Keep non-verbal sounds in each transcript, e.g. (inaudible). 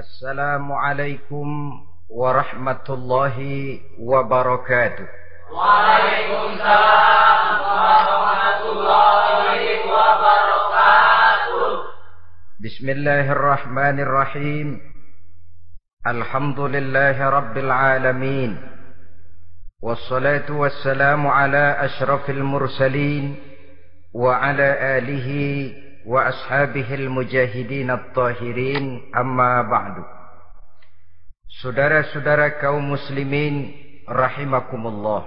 السلام عليكم ورحمة الله وبركاته. وعليكم السلام ورحمة الله وبركاته. بسم الله الرحمن الرحيم. الحمد لله رب العالمين. والصلاة والسلام على أشرف المرسلين وعلى آله وأصحابه المجاهدين الطاهرين أما بعد Saudara-saudara kaum muslimin rahimakumullah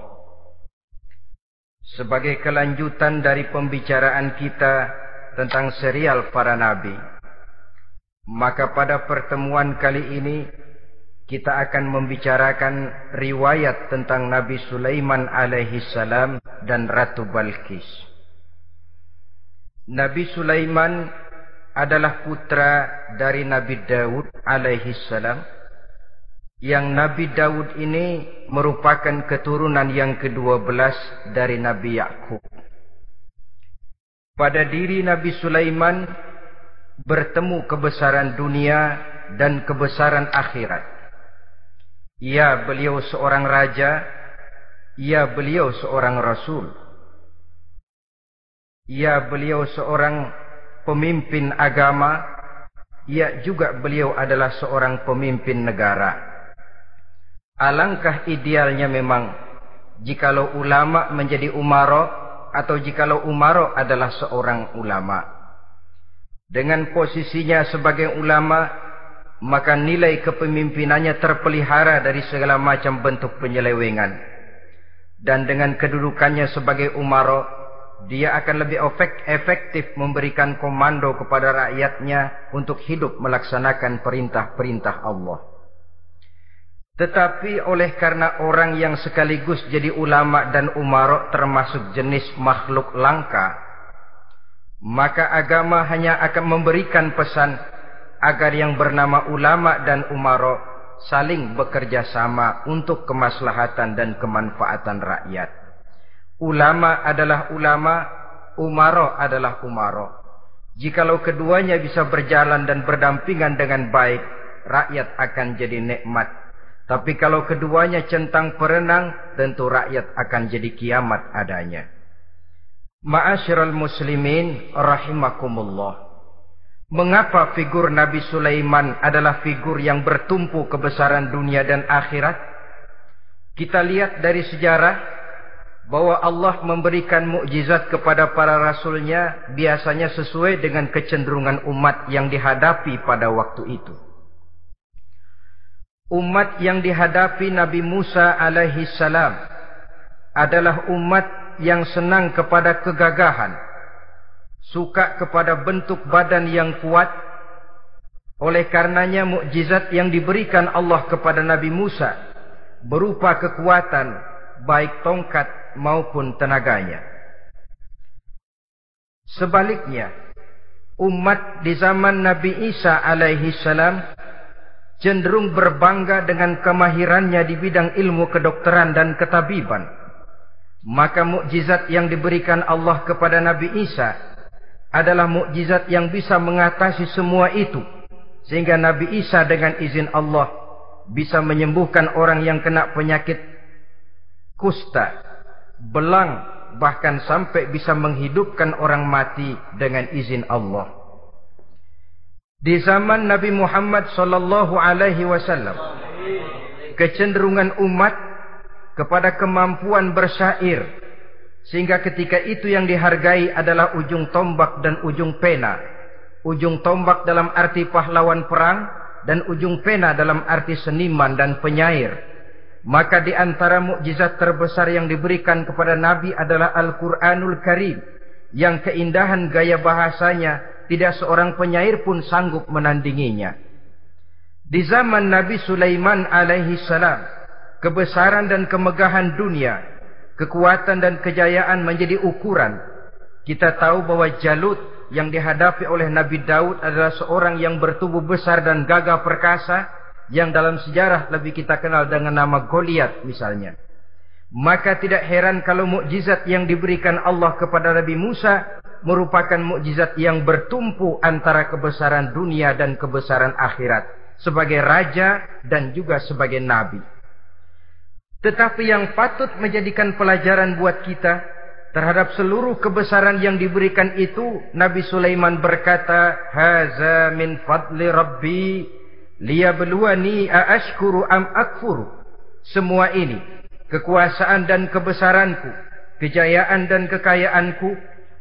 Sebagai kelanjutan dari pembicaraan kita tentang serial para nabi Maka pada pertemuan kali ini kita akan membicarakan riwayat tentang Nabi Sulaiman alaihi salam dan Ratu Balkis Nabi Sulaiman adalah putra dari Nabi Daud alaihi salam. Yang Nabi Daud ini merupakan keturunan yang kedua belas dari Nabi Yakub. Pada diri Nabi Sulaiman bertemu kebesaran dunia dan kebesaran akhirat. Ya, beliau seorang raja. Ya, beliau seorang rasul. Ya beliau seorang pemimpin agama. Ya juga beliau adalah seorang pemimpin negara. Alangkah idealnya memang jikalau ulama menjadi umaro atau jikalau umaro adalah seorang ulama. Dengan posisinya sebagai ulama, maka nilai kepemimpinannya terpelihara dari segala macam bentuk penyelewengan. Dan dengan kedudukannya sebagai umaro, dia akan lebih efektif memberikan komando kepada rakyatnya untuk hidup melaksanakan perintah-perintah Allah. Tetapi oleh karena orang yang sekaligus jadi ulama dan umarok termasuk jenis makhluk langka, maka agama hanya akan memberikan pesan agar yang bernama ulama dan umarok saling bekerja sama untuk kemaslahatan dan kemanfaatan rakyat. Ulama adalah ulama, umaro adalah umaro. Jikalau keduanya bisa berjalan dan berdampingan dengan baik, rakyat akan jadi nikmat. Tapi kalau keduanya centang perenang, tentu rakyat akan jadi kiamat adanya. Ma'asyiral muslimin rahimakumullah. Mengapa figur Nabi Sulaiman adalah figur yang bertumpu kebesaran dunia dan akhirat? Kita lihat dari sejarah bahwa Allah memberikan mukjizat kepada para rasulnya biasanya sesuai dengan kecenderungan umat yang dihadapi pada waktu itu. Umat yang dihadapi Nabi Musa alaihi salam adalah umat yang senang kepada kegagahan, suka kepada bentuk badan yang kuat. Oleh karenanya mukjizat yang diberikan Allah kepada Nabi Musa berupa kekuatan baik tongkat maupun tenaganya. Sebaliknya, umat di zaman Nabi Isa alaihi salam cenderung berbangga dengan kemahirannya di bidang ilmu kedokteran dan ketabiban. Maka mukjizat yang diberikan Allah kepada Nabi Isa adalah mukjizat yang bisa mengatasi semua itu. Sehingga Nabi Isa dengan izin Allah bisa menyembuhkan orang yang kena penyakit kusta belang bahkan sampai bisa menghidupkan orang mati dengan izin Allah. Di zaman Nabi Muhammad sallallahu alaihi wasallam kecenderungan umat kepada kemampuan bersyair sehingga ketika itu yang dihargai adalah ujung tombak dan ujung pena. Ujung tombak dalam arti pahlawan perang dan ujung pena dalam arti seniman dan penyair. Maka di antara mukjizat terbesar yang diberikan kepada Nabi adalah Al-Quranul Karim. Yang keindahan gaya bahasanya tidak seorang penyair pun sanggup menandinginya. Di zaman Nabi Sulaiman alaihi salam, kebesaran dan kemegahan dunia, kekuatan dan kejayaan menjadi ukuran. Kita tahu bahwa Jalut yang dihadapi oleh Nabi Daud adalah seorang yang bertubuh besar dan gagah perkasa yang dalam sejarah lebih kita kenal dengan nama Goliat misalnya. Maka tidak heran kalau mukjizat yang diberikan Allah kepada Nabi Musa merupakan mukjizat yang bertumpu antara kebesaran dunia dan kebesaran akhirat. sebagai raja dan juga sebagai nabi. Tetapi yang patut menjadikan pelajaran buat kita terhadap seluruh kebesaran yang diberikan itu, Nabi Sulaiman berkata, "Haza min fadli Rabbi liyabluwani aashkuru am akfuru." Semua ini, kekuasaan dan kebesaranku, kejayaan dan kekayaanku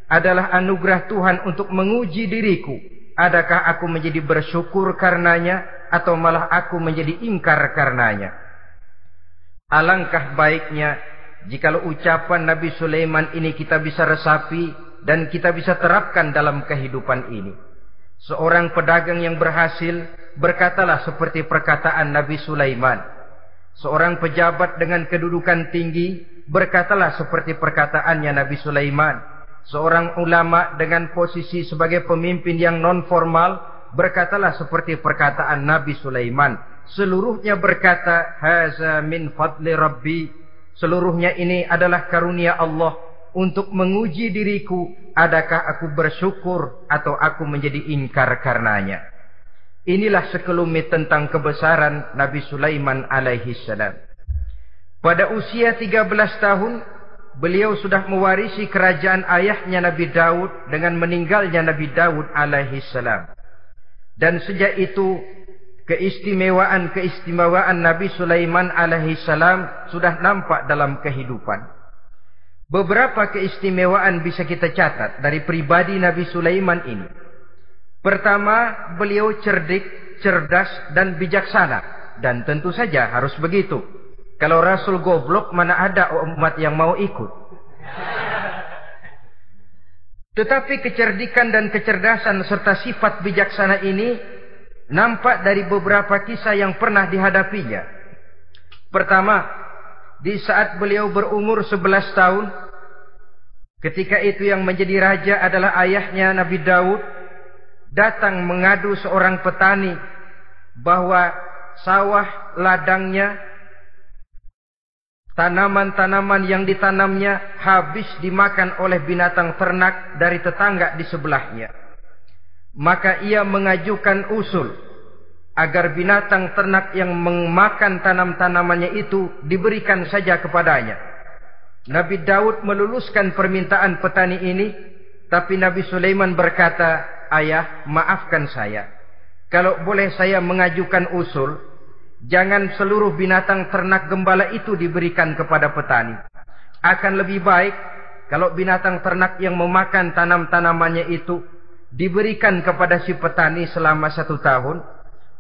adalah anugerah Tuhan untuk menguji diriku. Adakah aku menjadi bersyukur karenanya atau malah aku menjadi ingkar karenanya? Alangkah baiknya jikalau ucapan Nabi Sulaiman ini kita bisa resapi dan kita bisa terapkan dalam kehidupan ini. Seorang pedagang yang berhasil berkatalah seperti perkataan Nabi Sulaiman. Seorang pejabat dengan kedudukan tinggi berkatalah seperti perkataannya Nabi Sulaiman. Seorang ulama dengan posisi sebagai pemimpin yang non formal berkatalah seperti perkataan Nabi Sulaiman seluruhnya berkata haza min fadli rabbi seluruhnya ini adalah karunia Allah untuk menguji diriku adakah aku bersyukur atau aku menjadi ingkar karenanya? Inilah sekelumit tentang kebesaran Nabi Sulaiman alaihi salam. Pada usia 13 tahun beliau sudah mewarisi kerajaan ayahnya Nabi Daud dengan meninggalnya Nabi Daud alaihi salam. Dan sejak itu keistimewaan-keistimewaan Nabi Sulaiman alaihi salam sudah nampak dalam kehidupan. Beberapa keistimewaan bisa kita catat dari pribadi Nabi Sulaiman ini. Pertama, beliau cerdik, cerdas dan bijaksana dan tentu saja harus begitu. Kalau Rasul goblok mana ada umat yang mau ikut. Tetapi kecerdikan dan kecerdasan serta sifat bijaksana ini nampak dari beberapa kisah yang pernah dihadapinya. Pertama, di saat beliau berumur 11 tahun, ketika itu yang menjadi raja adalah ayahnya Nabi Daud, datang mengadu seorang petani bahwa sawah ladangnya, tanaman-tanaman yang ditanamnya habis dimakan oleh binatang ternak dari tetangga di sebelahnya. Maka ia mengajukan usul agar binatang ternak yang memakan tanam-tanamannya itu diberikan saja kepadanya. Nabi Daud meluluskan permintaan petani ini, tapi Nabi Sulaiman berkata, "Ayah, maafkan saya. Kalau boleh saya mengajukan usul, jangan seluruh binatang ternak gembala itu diberikan kepada petani. Akan lebih baik kalau binatang ternak yang memakan tanam-tanamannya itu diberikan kepada si petani selama satu tahun.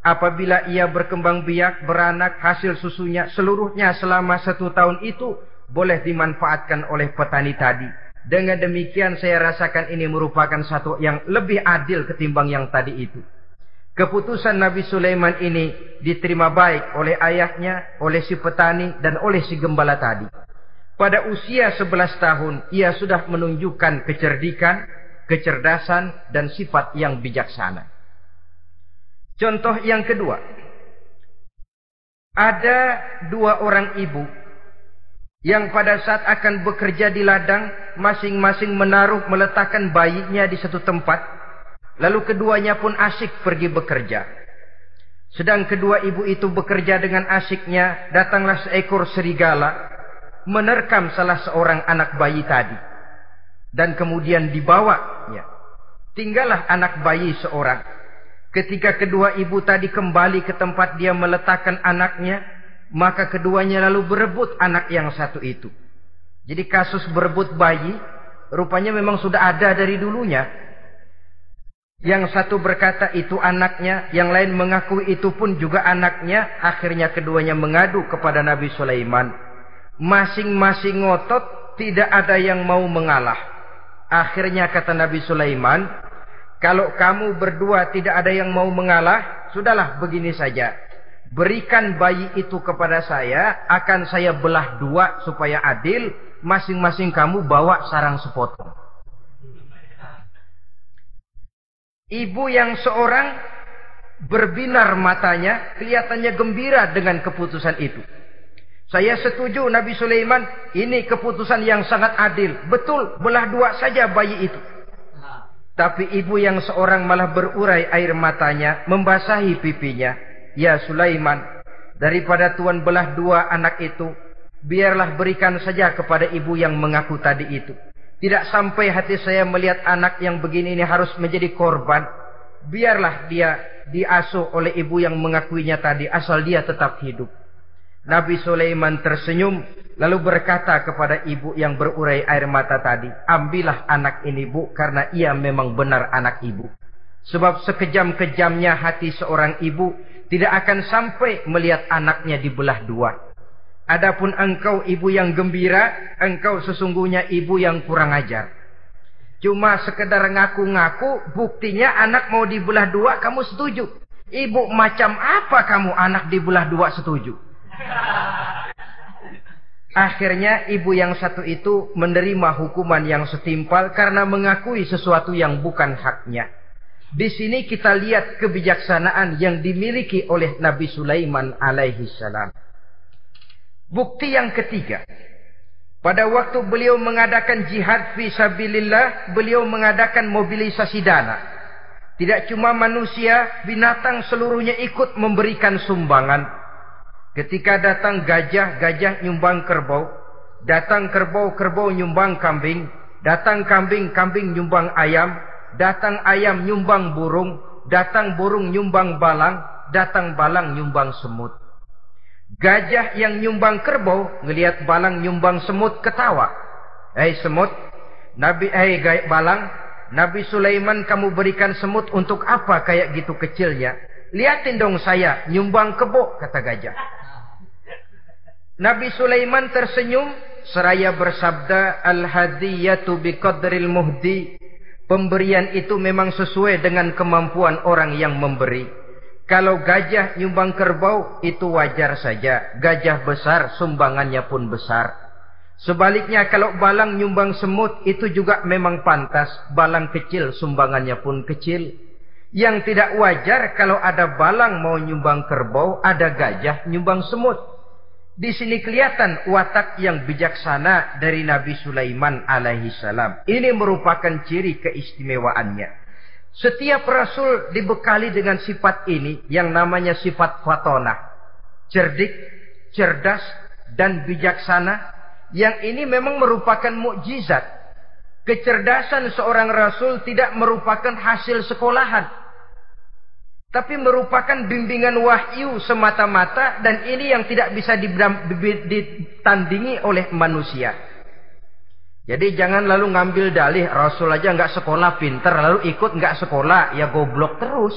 Apabila ia berkembang biak, beranak, hasil susunya, seluruhnya selama satu tahun itu boleh dimanfaatkan oleh petani tadi. Dengan demikian saya rasakan ini merupakan satu yang lebih adil ketimbang yang tadi itu. Keputusan Nabi Sulaiman ini diterima baik oleh ayahnya, oleh si petani, dan oleh si gembala tadi. Pada usia 11 tahun, ia sudah menunjukkan kecerdikan, kecerdasan dan sifat yang bijaksana. Contoh yang kedua. Ada dua orang ibu yang pada saat akan bekerja di ladang masing-masing menaruh meletakkan bayinya di satu tempat lalu keduanya pun asyik pergi bekerja sedang kedua ibu itu bekerja dengan asyiknya datanglah seekor serigala menerkam salah seorang anak bayi tadi dan kemudian dibawa ya. Tinggallah anak bayi seorang. Ketika kedua ibu tadi kembali ke tempat dia meletakkan anaknya, maka keduanya lalu berebut anak yang satu itu. Jadi kasus berebut bayi rupanya memang sudah ada dari dulunya. Yang satu berkata itu anaknya, yang lain mengakui itu pun juga anaknya. Akhirnya keduanya mengadu kepada Nabi Sulaiman. Masing-masing ngotot, tidak ada yang mau mengalah. Akhirnya kata Nabi Sulaiman, kalau kamu berdua tidak ada yang mau mengalah, sudahlah begini saja. Berikan bayi itu kepada saya, akan saya belah dua supaya adil, masing-masing kamu bawa sarang sepotong. Ibu yang seorang berbinar matanya, kelihatannya gembira dengan keputusan itu. Saya setuju Nabi Sulaiman, ini keputusan yang sangat adil. Betul, belah dua saja bayi itu. Tapi ibu yang seorang malah berurai air matanya, membasahi pipinya. Ya Sulaiman, daripada Tuhan belah dua anak itu, biarlah berikan saja kepada ibu yang mengaku tadi itu. Tidak sampai hati saya melihat anak yang begini ini harus menjadi korban. Biarlah dia diasuh oleh ibu yang mengakuinya tadi, asal dia tetap hidup. Nabi Sulaiman tersenyum, lalu berkata kepada ibu yang berurai air mata tadi, ambillah anak ini bu, karena ia memang benar anak ibu. Sebab sekejam-kejamnya hati seorang ibu tidak akan sampai melihat anaknya dibelah dua. Adapun engkau ibu yang gembira, engkau sesungguhnya ibu yang kurang ajar. Cuma sekedar ngaku-ngaku, buktinya anak mau dibelah dua, kamu setuju. Ibu macam apa kamu anak dibelah dua setuju? Akhirnya ibu yang satu itu menerima hukuman yang setimpal karena mengakui sesuatu yang bukan haknya. Di sini kita lihat kebijaksanaan yang dimiliki oleh Nabi Sulaiman alaihi salam. Bukti yang ketiga. Pada waktu beliau mengadakan jihad fi sabilillah, beliau mengadakan mobilisasi dana. Tidak cuma manusia, binatang seluruhnya ikut memberikan sumbangan. Ketika datang gajah, gajah nyumbang kerbau. Datang kerbau, kerbau nyumbang kambing. Datang kambing, kambing nyumbang ayam datang ayam nyumbang burung, datang burung nyumbang balang, datang balang nyumbang semut. Gajah yang nyumbang kerbau ngelihat balang nyumbang semut ketawa. Hei semut, Nabi hei balang, Nabi Sulaiman kamu berikan semut untuk apa kayak gitu kecilnya? Liatin dong saya nyumbang kebo kata gajah. Nabi Sulaiman tersenyum seraya bersabda al-hadiyatu biqadril muhdi Pemberian itu memang sesuai dengan kemampuan orang yang memberi. Kalau gajah nyumbang kerbau, itu wajar saja. Gajah besar, sumbangannya pun besar. Sebaliknya kalau balang nyumbang semut, itu juga memang pantas. Balang kecil, sumbangannya pun kecil. Yang tidak wajar kalau ada balang mau nyumbang kerbau, ada gajah nyumbang semut. Di sini kelihatan watak yang bijaksana dari Nabi Sulaiman alaihi salam. Ini merupakan ciri keistimewaannya. Setiap rasul dibekali dengan sifat ini yang namanya sifat fatona. Cerdik, cerdas, dan bijaksana. Yang ini memang merupakan mukjizat. Kecerdasan seorang rasul tidak merupakan hasil sekolahan tapi merupakan bimbingan wahyu semata-mata dan ini yang tidak bisa ditandingi oleh manusia. Jadi jangan lalu ngambil dalih Rasul aja nggak sekolah pinter lalu ikut nggak sekolah ya goblok terus.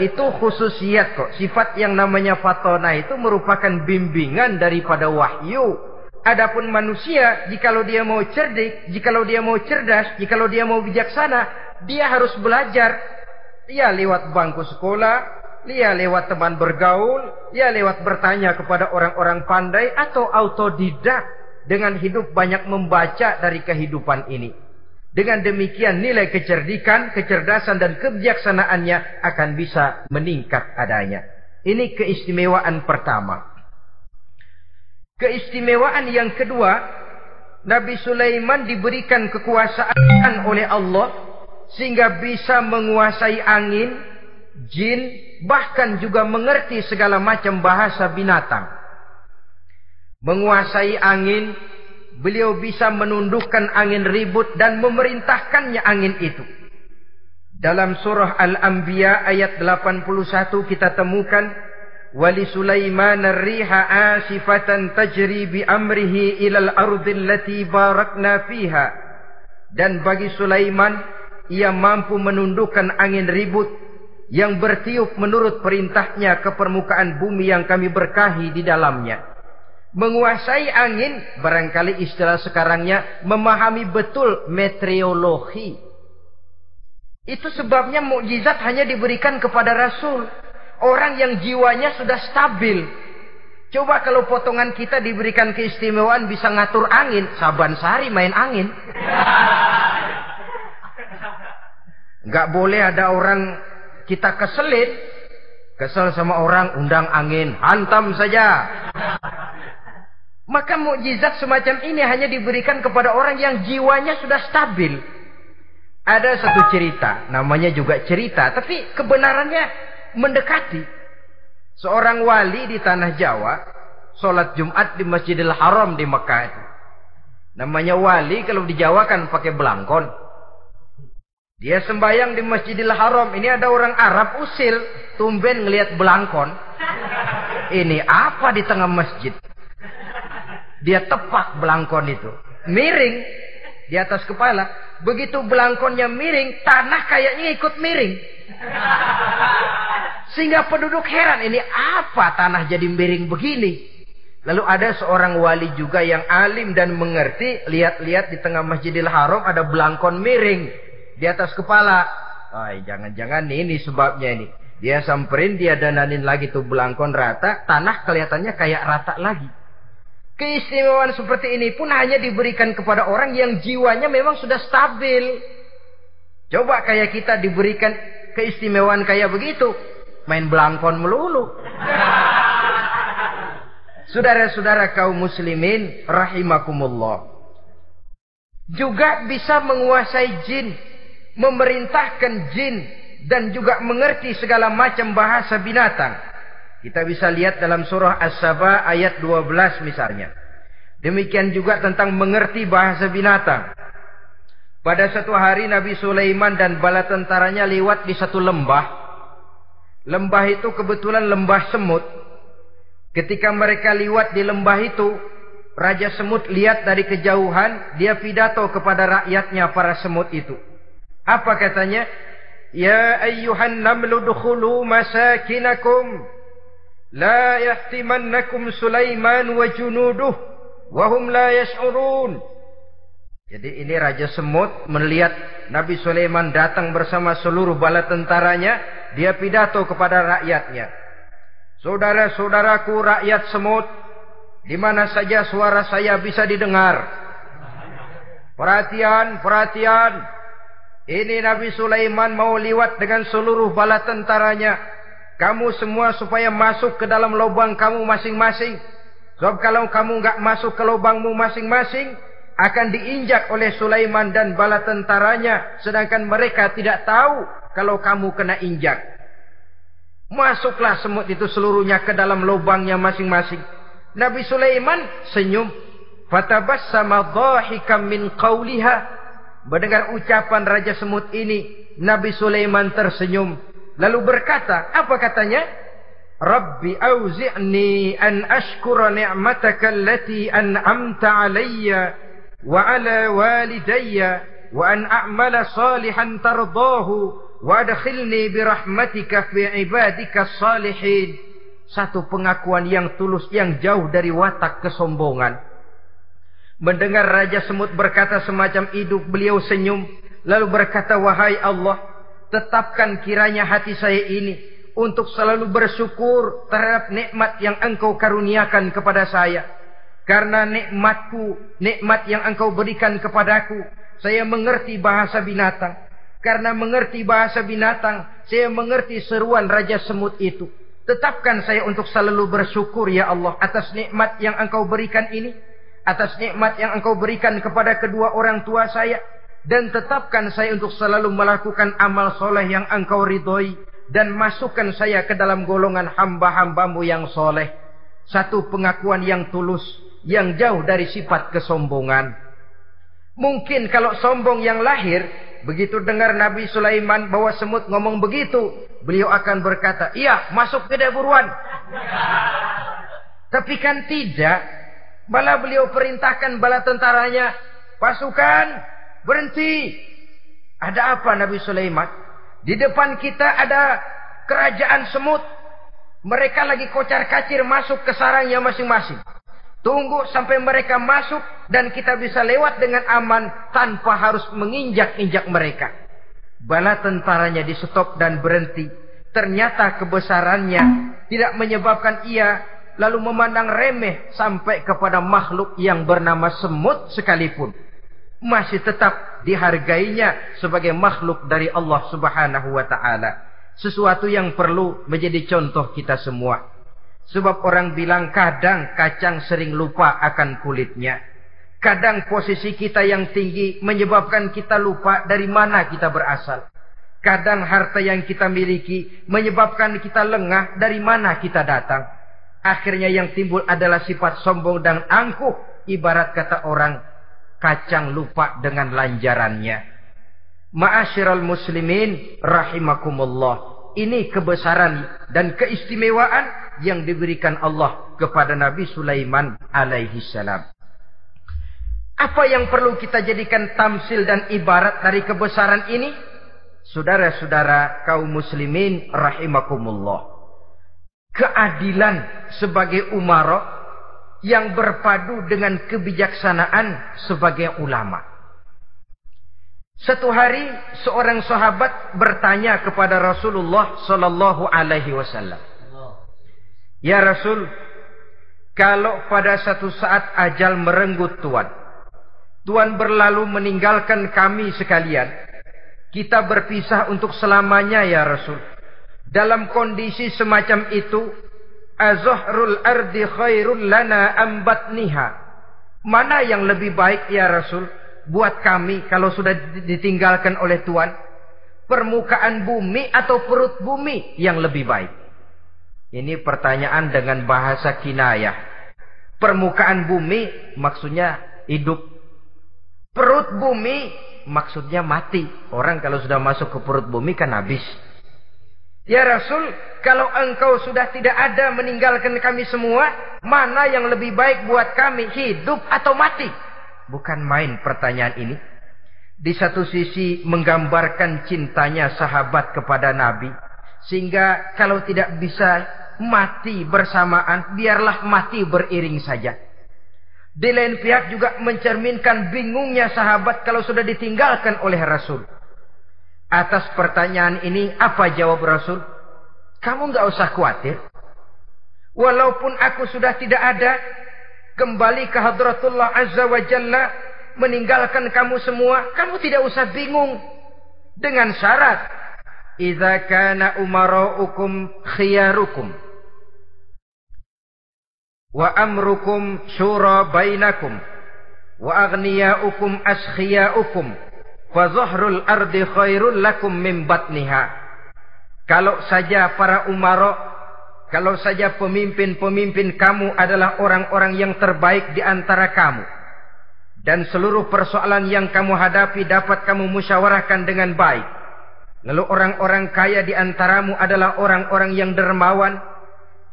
itu khususiat kok. Sifat yang namanya fatona itu merupakan bimbingan daripada wahyu. Adapun manusia, jikalau dia mau cerdik, jikalau dia mau cerdas, jikalau dia mau bijaksana, dia harus belajar Ya lewat bangku sekolah, ya lewat teman bergaul, ya lewat bertanya kepada orang-orang pandai atau autodidak dengan hidup banyak membaca dari kehidupan ini. Dengan demikian nilai kecerdikan, kecerdasan dan kebijaksanaannya akan bisa meningkat adanya. Ini keistimewaan pertama. Keistimewaan yang kedua, Nabi Sulaiman diberikan kekuasaan oleh Allah sehingga bisa menguasai angin, jin, bahkan juga mengerti segala macam bahasa binatang. Menguasai angin, beliau bisa menundukkan angin ribut dan memerintahkannya angin itu. Dalam surah Al-Anbiya ayat 81 kita temukan asifatan tajri bi amrihi ilal ardi allati barakna fiha dan bagi Sulaiman ia mampu menundukkan angin ribut yang bertiup menurut perintahnya ke permukaan bumi yang kami berkahi di dalamnya. Menguasai angin, barangkali istilah sekarangnya, memahami betul meteorologi. Itu sebabnya mukjizat hanya diberikan kepada Rasul. Orang yang jiwanya sudah stabil. Coba kalau potongan kita diberikan keistimewaan bisa ngatur angin, saban sehari main angin. (laughs) Nggak boleh ada orang kita keselin. Kesel sama orang, undang angin. Hantam saja. Maka mukjizat semacam ini hanya diberikan kepada orang yang jiwanya sudah stabil. Ada satu cerita, namanya juga cerita, tapi kebenarannya mendekati. Seorang wali di tanah Jawa, sholat Jumat di Masjidil Haram di Mekah. Namanya wali kalau di Jawa kan pakai belangkon. Dia sembahyang di Masjidil Haram. Ini ada orang Arab usil. Tumben ngelihat belangkon. Ini apa di tengah masjid? Dia tepak belangkon itu. Miring di atas kepala. Begitu belangkonnya miring, tanah kayaknya ikut miring. Sehingga penduduk heran, ini apa tanah jadi miring begini? Lalu ada seorang wali juga yang alim dan mengerti. Lihat-lihat di tengah masjidil haram ada belangkon miring. Di atas kepala. Ay, jangan-jangan ini sebabnya ini. Dia samperin, dia dananin lagi tuh belangkon rata. Tanah kelihatannya kayak rata lagi. Keistimewaan seperti ini pun hanya diberikan kepada orang yang jiwanya memang sudah stabil. Coba kayak kita diberikan keistimewaan kayak begitu. Main belangkon melulu. Saudara-saudara kaum muslimin rahimakumullah. Juga bisa menguasai jin, memerintahkan jin dan juga mengerti segala macam bahasa binatang. Kita bisa lihat dalam surah As-Saba ayat 12 misalnya. Demikian juga tentang mengerti bahasa binatang. Pada satu hari Nabi Sulaiman dan bala tentaranya lewat di satu lembah. Lembah itu kebetulan lembah semut. Ketika mereka liwat di lembah itu, Raja Semut lihat dari kejauhan, dia pidato kepada rakyatnya para semut itu. Apa katanya? Ya ayyuhan namlu dukhulu masakinakum. La yahtimannakum Sulaiman wa junuduh. Wahum la yash'urun. Jadi ini Raja Semut melihat Nabi Sulaiman datang bersama seluruh bala tentaranya. Dia pidato kepada rakyatnya. Saudara-saudaraku rakyat semut, di mana saja suara saya bisa didengar. Perhatian, perhatian. Ini Nabi Sulaiman mau liwat dengan seluruh bala tentaranya. Kamu semua supaya masuk ke dalam lubang kamu masing-masing. Sebab kalau kamu enggak masuk ke lubangmu masing-masing, akan diinjak oleh Sulaiman dan bala tentaranya. Sedangkan mereka tidak tahu kalau kamu kena injak. Masuklah semut itu seluruhnya ke dalam lubangnya masing-masing. Nabi Sulaiman senyum. Fatabassama dhahikam min qawliha. Mendengar ucapan Raja Semut ini, Nabi Sulaiman tersenyum. Lalu berkata, apa katanya? Rabbi auzi'ni an ashkura ni'mataka allati an'amta alayya wa ala walidayya wa an a'mala salihan tardahu Wadkhilni birahmatika fi ibadika salihin. Satu pengakuan yang tulus yang jauh dari watak kesombongan. Mendengar Raja Semut berkata semacam itu, beliau senyum. Lalu berkata, wahai Allah, tetapkan kiranya hati saya ini untuk selalu bersyukur terhadap nikmat yang engkau karuniakan kepada saya. Karena nikmatku, nikmat yang engkau berikan kepadaku, saya mengerti bahasa binatang. Karena mengerti bahasa binatang, saya mengerti seruan Raja Semut itu. Tetapkan saya untuk selalu bersyukur ya Allah atas nikmat yang engkau berikan ini. Atas nikmat yang engkau berikan kepada kedua orang tua saya. Dan tetapkan saya untuk selalu melakukan amal soleh yang engkau ridhoi. Dan masukkan saya ke dalam golongan hamba-hambamu yang soleh. Satu pengakuan yang tulus. Yang jauh dari sifat kesombongan. Mungkin kalau sombong yang lahir Begitu dengar Nabi Sulaiman bawa semut ngomong begitu, beliau akan berkata, "Iya, masuk ke buruan." (laughs) Tapi kan tidak. Bala beliau perintahkan bala tentaranya, "Pasukan, berhenti." Ada apa Nabi Sulaiman? Di depan kita ada kerajaan semut. Mereka lagi kocar-kacir masuk ke sarangnya masing-masing. Tunggu sampai mereka masuk dan kita bisa lewat dengan aman tanpa harus menginjak-injak mereka. Bala tentaranya di stop dan berhenti. Ternyata kebesarannya tidak menyebabkan ia lalu memandang remeh sampai kepada makhluk yang bernama semut sekalipun. Masih tetap dihargainya sebagai makhluk dari Allah subhanahu wa ta'ala. Sesuatu yang perlu menjadi contoh kita semua. Sebab orang bilang kadang kacang sering lupa akan kulitnya. Kadang posisi kita yang tinggi menyebabkan kita lupa dari mana kita berasal. Kadang harta yang kita miliki menyebabkan kita lengah dari mana kita datang. Akhirnya yang timbul adalah sifat sombong dan angkuh. Ibarat kata orang kacang lupa dengan lanjarannya. Ma'asyiral muslimin rahimakumullah. Ini kebesaran dan keistimewaan yang diberikan Allah kepada Nabi Sulaiman alaihi salam. Apa yang perlu kita jadikan tamsil dan ibarat dari kebesaran ini? Saudara-saudara kaum muslimin rahimakumullah. Keadilan sebagai umara yang berpadu dengan kebijaksanaan sebagai ulama. Satu hari seorang sahabat bertanya kepada Rasulullah sallallahu alaihi wasallam. Ya Rasul, kalau pada satu saat ajal merenggut Tuhan, Tuhan berlalu meninggalkan kami sekalian, kita berpisah untuk selamanya ya Rasul. Dalam kondisi semacam itu, azahrul ardi khairul lana ambatniha. Mana yang lebih baik ya Rasul buat kami kalau sudah ditinggalkan oleh Tuhan? Permukaan bumi atau perut bumi yang lebih baik? Ini pertanyaan dengan bahasa kinayah. Permukaan bumi maksudnya hidup. Perut bumi maksudnya mati. Orang kalau sudah masuk ke perut bumi kan habis. Ya Rasul, kalau engkau sudah tidak ada meninggalkan kami semua, mana yang lebih baik buat kami, hidup atau mati? Bukan main pertanyaan ini. Di satu sisi menggambarkan cintanya sahabat kepada Nabi. Sehingga kalau tidak bisa mati bersamaan, biarlah mati beriring saja. Di lain pihak juga mencerminkan bingungnya sahabat kalau sudah ditinggalkan oleh Rasul. Atas pertanyaan ini apa jawab Rasul? Kamu nggak usah khawatir. Walaupun aku sudah tidak ada, kembali ke hadratullah azza wa jalla, meninggalkan kamu semua, kamu tidak usah bingung. Dengan syarat, Iza kana umaraukum khiyarukum wa amrukum syura bainakum wa aghniyaukum askhiyaukum fa zahrul ardi khairul lakum min batniha. Kalau saja para umara kalau saja pemimpin-pemimpin kamu adalah orang-orang yang terbaik di antara kamu dan seluruh persoalan yang kamu hadapi dapat kamu musyawarahkan dengan baik. Lalu orang-orang kaya di antaramu adalah orang-orang yang dermawan.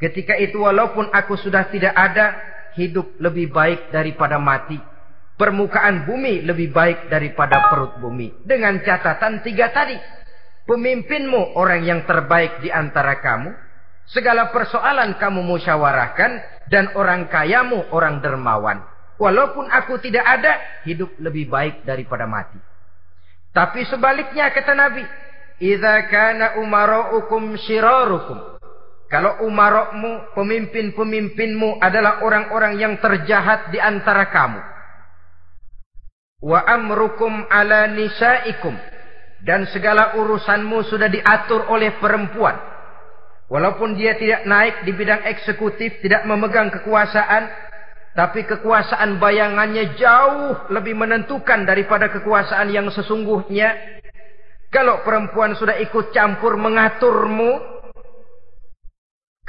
Ketika itu walaupun aku sudah tidak ada, hidup lebih baik daripada mati. Permukaan bumi lebih baik daripada perut bumi. Dengan catatan tiga tadi. Pemimpinmu orang yang terbaik di antara kamu. Segala persoalan kamu musyawarahkan. Dan orang kayamu orang dermawan. Walaupun aku tidak ada, hidup lebih baik daripada mati. Tapi sebaliknya kata Nabi. Iza kana umaraukum syirarukum. Kalau umarokmu, pemimpin-pemimpinmu adalah orang-orang yang terjahat di antara kamu. Wa amrukum ala nisaikum. Dan segala urusanmu sudah diatur oleh perempuan. Walaupun dia tidak naik di bidang eksekutif, tidak memegang kekuasaan. Tapi kekuasaan bayangannya jauh lebih menentukan daripada kekuasaan yang sesungguhnya. Kalau perempuan sudah ikut campur mengaturmu,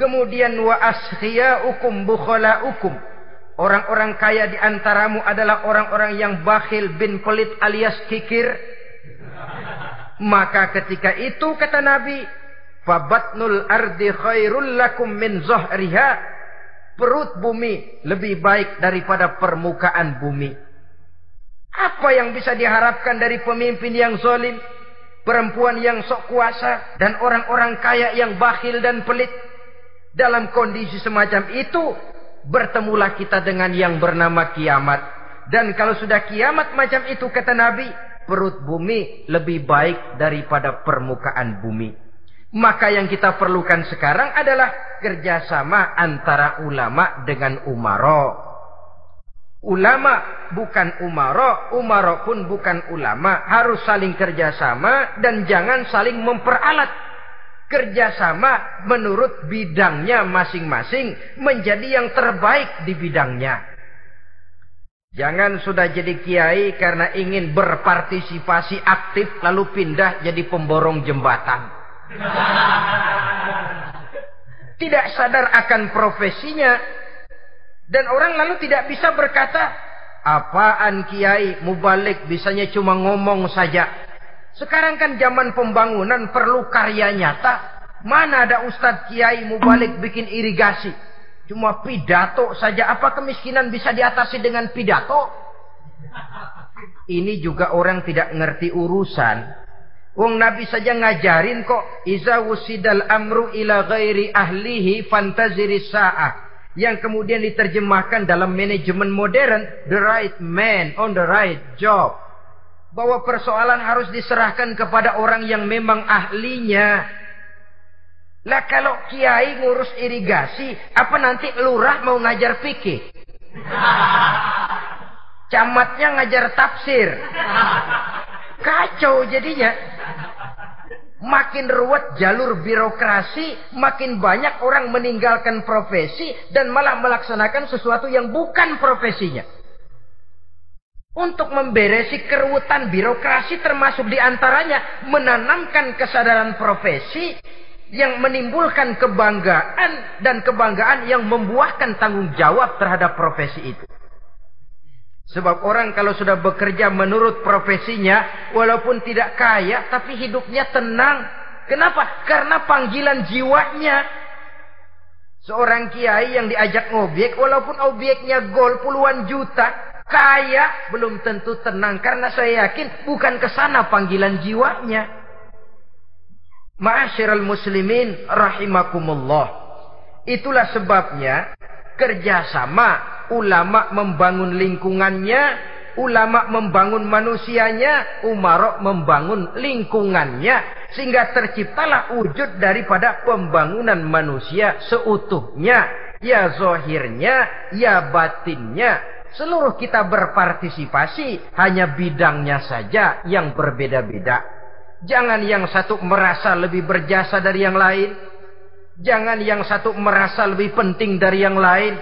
Kemudian wa askhiyaukum bukhalaukum. Orang-orang kaya di antaramu adalah orang-orang yang bakhil bin pelit alias kikir. Maka ketika itu kata Nabi, fabatnul ardi khairul lakum min zahriha. Perut bumi lebih baik daripada permukaan bumi. Apa yang bisa diharapkan dari pemimpin yang zalim, perempuan yang sok kuasa dan orang-orang kaya yang bakhil dan pelit? Dalam kondisi semacam itu, bertemulah kita dengan yang bernama kiamat. Dan kalau sudah kiamat macam itu, kata Nabi, perut bumi lebih baik daripada permukaan bumi. Maka yang kita perlukan sekarang adalah kerjasama antara ulama dengan umaro. Ulama bukan umaro, umaro pun bukan ulama. Harus saling kerjasama dan jangan saling memperalat kerjasama menurut bidangnya masing-masing menjadi yang terbaik di bidangnya. Jangan sudah jadi kiai karena ingin berpartisipasi aktif lalu pindah jadi pemborong jembatan. Tidak sadar akan profesinya dan orang lalu tidak bisa berkata, apaan kiai mubalik bisanya cuma ngomong saja. Sekarang kan zaman pembangunan perlu karya nyata. Mana ada ustadz kiai mubalik bikin irigasi. Cuma pidato saja. Apa kemiskinan bisa diatasi dengan pidato? Ini juga orang tidak ngerti urusan. Wong Nabi saja ngajarin kok. Iza wusidal amru ila ghairi ahlihi fantaziri sa'ah. Yang kemudian diterjemahkan dalam manajemen modern. The right man on the right job. Bahwa persoalan harus diserahkan kepada orang yang memang ahlinya. Lah kalau kiai ngurus irigasi, apa nanti lurah mau ngajar fikih? Camatnya ngajar tafsir. Kacau jadinya. Makin ruwet jalur birokrasi, makin banyak orang meninggalkan profesi dan malah melaksanakan sesuatu yang bukan profesinya. Untuk memberesi keruwetan birokrasi termasuk di antaranya menanamkan kesadaran profesi yang menimbulkan kebanggaan dan kebanggaan yang membuahkan tanggung jawab terhadap profesi itu. Sebab orang kalau sudah bekerja menurut profesinya, walaupun tidak kaya, tapi hidupnya tenang. Kenapa? Karena panggilan jiwanya. Seorang kiai yang diajak ngobek, walaupun obyeknya gol puluhan juta, kaya, belum tentu tenang. Karena saya yakin bukan ke sana panggilan jiwanya. Ma'asyiral muslimin rahimakumullah. Itulah sebabnya kerjasama ulama membangun lingkungannya, ulama membangun manusianya, umarok membangun lingkungannya. Sehingga terciptalah wujud daripada pembangunan manusia seutuhnya. Ya zohirnya, ya batinnya. Seluruh kita berpartisipasi, hanya bidangnya saja yang berbeda-beda. Jangan yang satu merasa lebih berjasa dari yang lain. Jangan yang satu merasa lebih penting dari yang lain.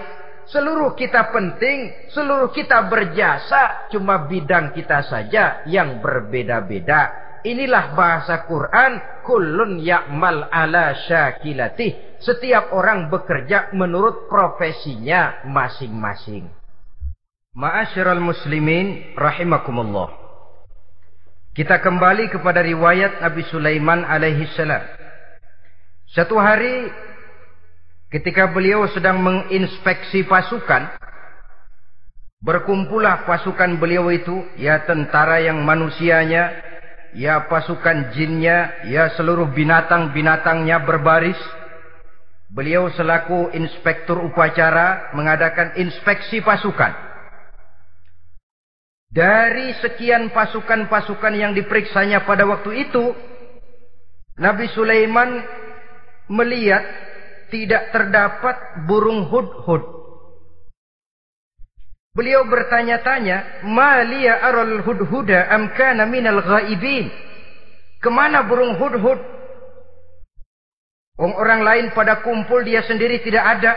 Seluruh kita penting, seluruh kita berjasa, cuma bidang kita saja yang berbeda-beda. Inilah bahasa Quran, kullun ya'mal ala syakilatih. Setiap orang bekerja menurut profesinya masing-masing. Ma'asyiral muslimin rahimakumullah. Kita kembali kepada riwayat Nabi Sulaiman alaihi salam. Satu hari ketika beliau sedang menginspeksi pasukan, berkumpullah pasukan beliau itu, ya tentara yang manusianya, ya pasukan jinnya, ya seluruh binatang-binatangnya berbaris. Beliau selaku inspektur upacara mengadakan inspeksi pasukan. Dari sekian pasukan-pasukan yang diperiksanya pada waktu itu, Nabi Sulaiman melihat tidak terdapat burung hudhud. Beliau bertanya-tanya, "Malia aral hudhuda am kana minal ghaibin?" Ke mana burung hudhud? Orang lain pada kumpul dia sendiri tidak ada.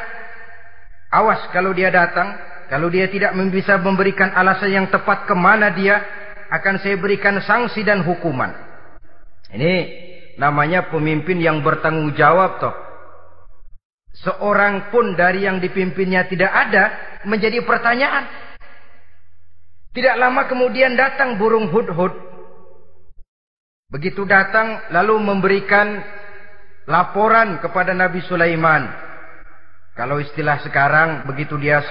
Awas kalau dia datang, kalau dia tidak bisa memberikan alasan yang tepat ke mana dia, akan saya berikan sanksi dan hukuman. Ini namanya pemimpin yang bertanggung jawab toh. Seorang pun dari yang dipimpinnya tidak ada menjadi pertanyaan. Tidak lama kemudian datang burung hudhud. Begitu datang lalu memberikan laporan kepada Nabi Sulaiman. Kalau istilah sekarang begitu dia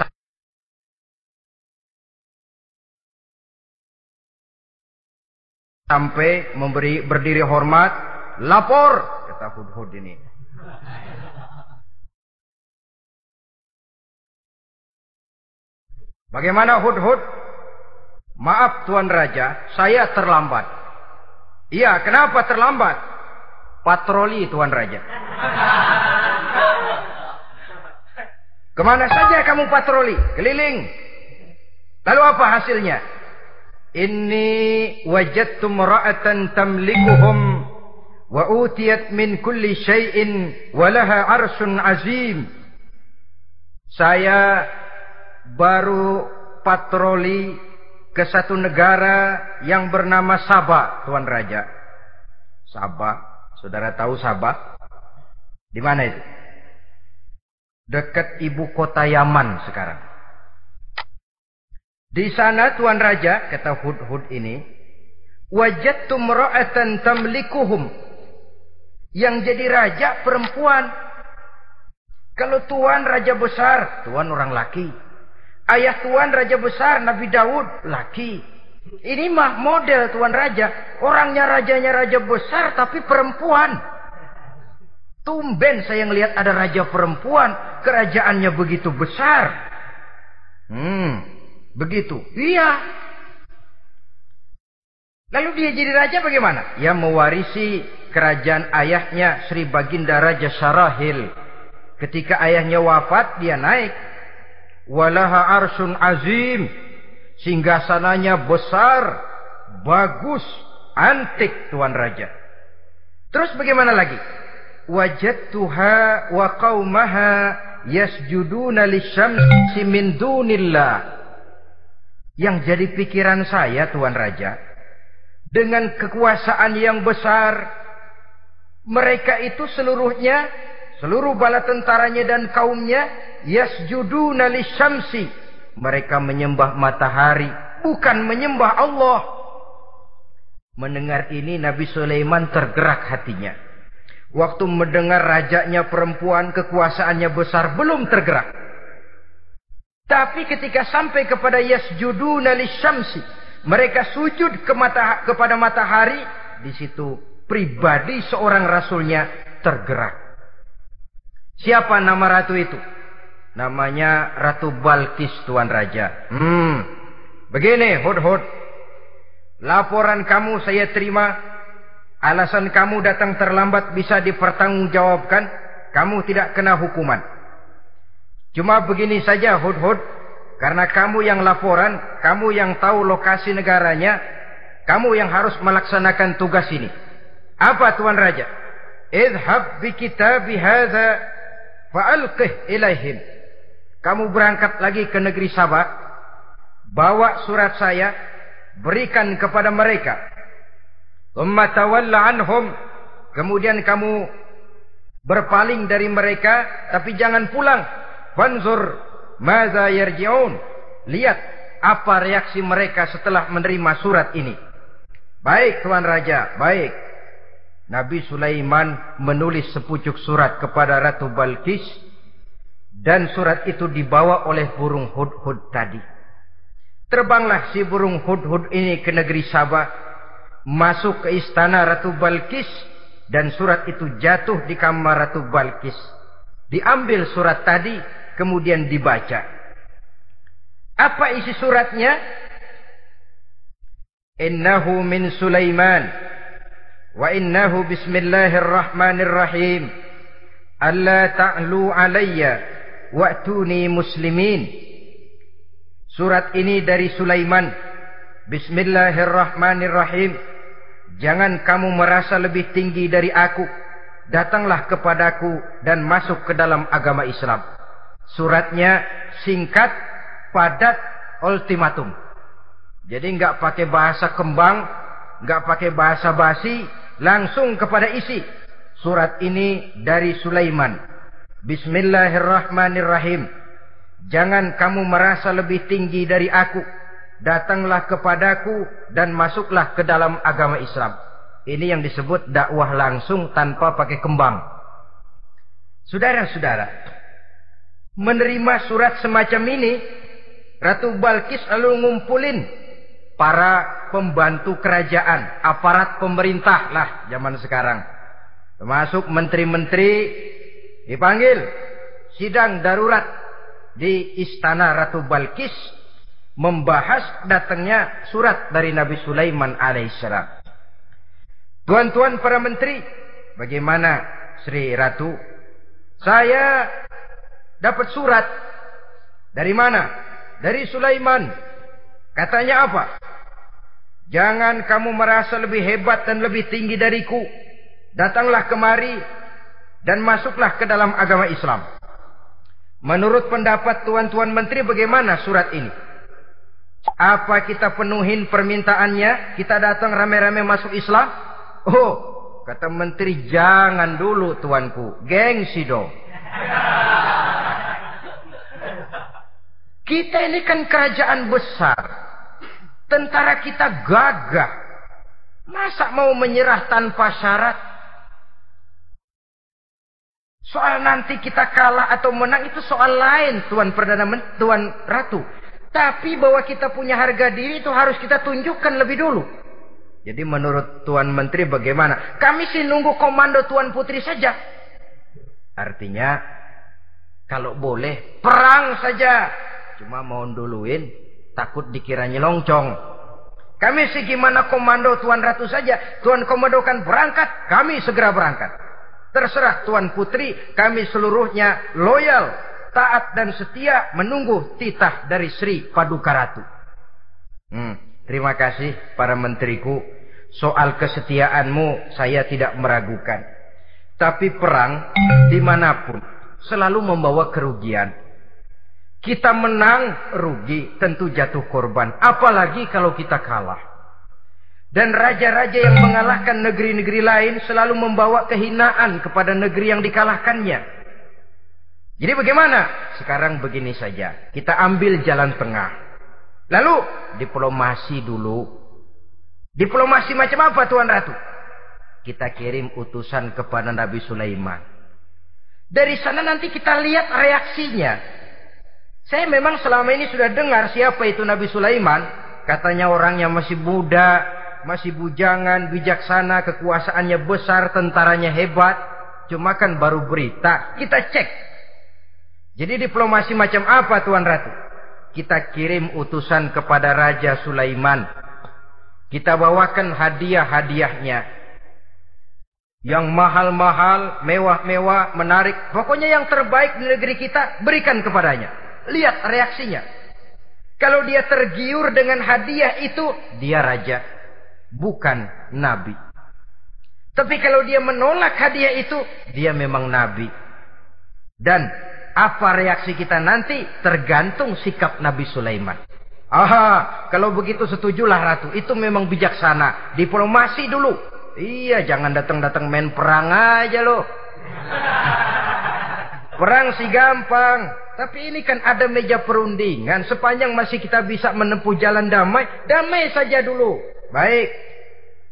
sampai memberi berdiri hormat, lapor kata Hudhud ini. Bagaimana Hudhud? Maaf Tuan Raja, saya terlambat. Iya, kenapa terlambat? Patroli Tuan Raja. Ke mana saja kamu patroli? Keliling. Lalu apa hasilnya? Inni wajadtu ra'atan tamlikuhum wa utiyat min kulli syai'in wa laha arsun azim. Saya baru patroli ke satu negara yang bernama Sabah, Tuan Raja. Sabah, saudara tahu Sabah? Di mana itu? Dekat ibu kota Yaman sekarang. Di sana Tuan Raja, kata Hud-Hud ini, wajadtum ra'atan tamlikuhum. Yang jadi raja perempuan. Kalau Tuan raja besar, Tuan orang laki. Ayah Tuan raja besar Nabi Daud laki. Ini mah model Tuan raja. Orangnya rajanya raja besar tapi perempuan. Tumben saya ngelihat ada raja perempuan. Kerajaannya begitu besar. Hmm, begitu. Iya. Lalu dia jadi raja bagaimana? Ya mewarisi kerajaan ayahnya Sri Baginda Raja Sarahil. Ketika ayahnya wafat, dia naik. Walaha arsun azim. Singgasananya besar, bagus, antik Tuan Raja. Terus bagaimana lagi? Wajadtuha wa qawmaha yasjuduna lisyamsi min dunillah. Yang jadi pikiran saya Tuan Raja, dengan kekuasaan yang besar, mereka itu seluruhnya, seluruh bala tentaranya dan kaumnya, yasjuduna lisyamsi. Mereka menyembah matahari, bukan menyembah Allah. Mendengar ini Nabi Sulaiman tergerak hatinya. Waktu mendengar rajanya perempuan kekuasaannya besar belum tergerak. Tapi ketika sampai kepada yasjuduna lisyamsi, mereka sujud ke mata, kepada matahari, di situ pribadi seorang rasulnya tergerak. Siapa nama ratu itu? Namanya Ratu Balkis Tuan Raja. Hmm. Begini, Hud-Hud. Laporan kamu saya terima. Alasan kamu datang terlambat bisa dipertanggungjawabkan. Kamu tidak kena hukuman. Cuma begini saja, Hud-Hud. Karena kamu yang laporan, kamu yang tahu lokasi negaranya, kamu yang harus melaksanakan tugas ini. Apa Tuan Raja? Idhab bi kitabi hadha fa'alqih ilaihim. Kamu berangkat lagi ke negeri Sabah, bawa surat saya, berikan kepada mereka. Umma tawalla anhum. Kemudian kamu berpaling dari mereka, tapi jangan pulang. Fanzur maza yarji'un. Lihat apa reaksi mereka setelah menerima surat ini. Baik Tuan Raja, baik. Nabi Sulaiman menulis sepucuk surat kepada Ratu Balkis dan surat itu dibawa oleh burung hud-hud tadi. Terbanglah si burung hud-hud ini ke negeri Sabah, masuk ke istana Ratu Balkis dan surat itu jatuh di kamar Ratu Balkis. Diambil surat tadi kemudian dibaca. Apa isi suratnya? Innahu min Sulaiman wa innahu bismillahirrahmanirrahim. Alla ta'lu alayya wa'tuni muslimin. Surat ini dari Sulaiman. Bismillahirrahmanirrahim. Jangan kamu merasa lebih tinggi dari aku. Datanglah kepadaku dan masuk ke dalam agama Islam. Suratnya singkat, padat, ultimatum. Jadi nggak pakai bahasa kembang, nggak pakai bahasa basi, langsung kepada isi. Surat ini dari Sulaiman. Bismillahirrahmanirrahim. Jangan kamu merasa lebih tinggi dari aku. Datanglah kepadaku dan masuklah ke dalam agama Islam. Ini yang disebut dakwah langsung tanpa pakai kembang. Saudara-saudara, menerima surat semacam ini, Ratu Balkis lalu ngumpulin para pembantu kerajaan, aparat pemerintah lah zaman sekarang. Termasuk menteri-menteri dipanggil sidang darurat di istana Ratu Balkis membahas datangnya surat dari Nabi Sulaiman alaihissalam. Tuan-tuan para menteri, bagaimana Sri Ratu? Saya dapat surat dari mana? Dari Sulaiman. Katanya apa? Jangan kamu merasa lebih hebat dan lebih tinggi dariku. Datanglah kemari dan masuklah ke dalam agama Islam. Menurut pendapat tuan-tuan menteri bagaimana surat ini? Apa kita penuhin permintaannya? Kita datang rame-rame masuk Islam? Oh, kata menteri jangan dulu tuanku. Gengsi dong. Kita ini kan kerajaan besar. Tentara kita gagah. Masa mau menyerah tanpa syarat? Soal nanti kita kalah atau menang itu soal lain, Tuan Perdana Tuan Ratu. Tapi bahwa kita punya harga diri itu harus kita tunjukkan lebih dulu. Jadi menurut Tuan Menteri bagaimana? Kami sih nunggu komando Tuan Putri saja. Artinya kalau boleh perang saja. Cuma mau duluin takut dikiranya longcong. Kami sih gimana komando Tuan Ratu saja. Tuan komando kan berangkat, kami segera berangkat. Terserah Tuan Putri, kami seluruhnya loyal taat dan setia menunggu titah dari Sri Paduka Ratu. Hmm, terima kasih para menteriku. Soal kesetiaanmu saya tidak meragukan. Tapi perang di mana pun selalu membawa kerugian. Kita menang rugi tentu jatuh korban. Apalagi kalau kita kalah. Dan raja-raja yang mengalahkan negeri-negeri lain selalu membawa kehinaan kepada negeri yang dikalahkannya. Jadi bagaimana? Sekarang begini saja. Kita ambil jalan tengah. Lalu diplomasi dulu. Diplomasi macam apa Tuan Ratu? Kita kirim utusan kepada Nabi Sulaiman. Dari sana nanti kita lihat reaksinya. Saya memang selama ini sudah dengar siapa itu Nabi Sulaiman. Katanya orang yang masih muda, masih bujangan, bijaksana, kekuasaannya besar, tentaranya hebat. Cuma kan baru berita. Kita cek jadi diplomasi macam apa Tuan Ratu? Kita kirim utusan kepada Raja Sulaiman. Kita bawakan hadiah-hadiahnya. Yang mahal-mahal, mewah-mewah, menarik. Pokoknya yang terbaik di negeri kita, berikan kepadanya. Lihat reaksinya. Kalau dia tergiur dengan hadiah itu, dia raja. Bukan nabi. Tapi kalau dia menolak hadiah itu, dia memang nabi. Dan apa reaksi kita nanti tergantung sikap Nabi Sulaiman. Aha, kalau begitu setujulah Ratu. Itu memang bijaksana. Diplomasi dulu. Iya, jangan datang-datang main perang aja loh. Perang sih gampang. Tapi ini kan ada meja perundingan. Sepanjang masih kita bisa menempuh jalan damai. Damai saja dulu. Baik.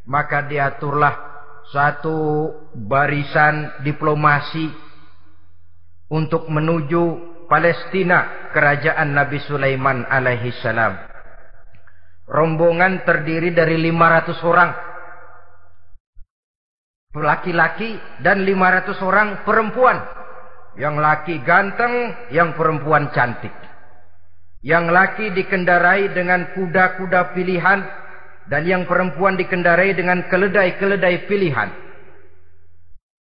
Maka diaturlah satu barisan diplomasi untuk menuju Palestina kerajaan Nabi Sulaiman alaihi salam. Rombongan terdiri dari 500 orang laki-laki dan 500 orang perempuan. Yang laki ganteng, yang perempuan cantik. Yang laki dikendarai dengan kuda-kuda pilihan dan yang perempuan dikendarai dengan keledai-keledai pilihan.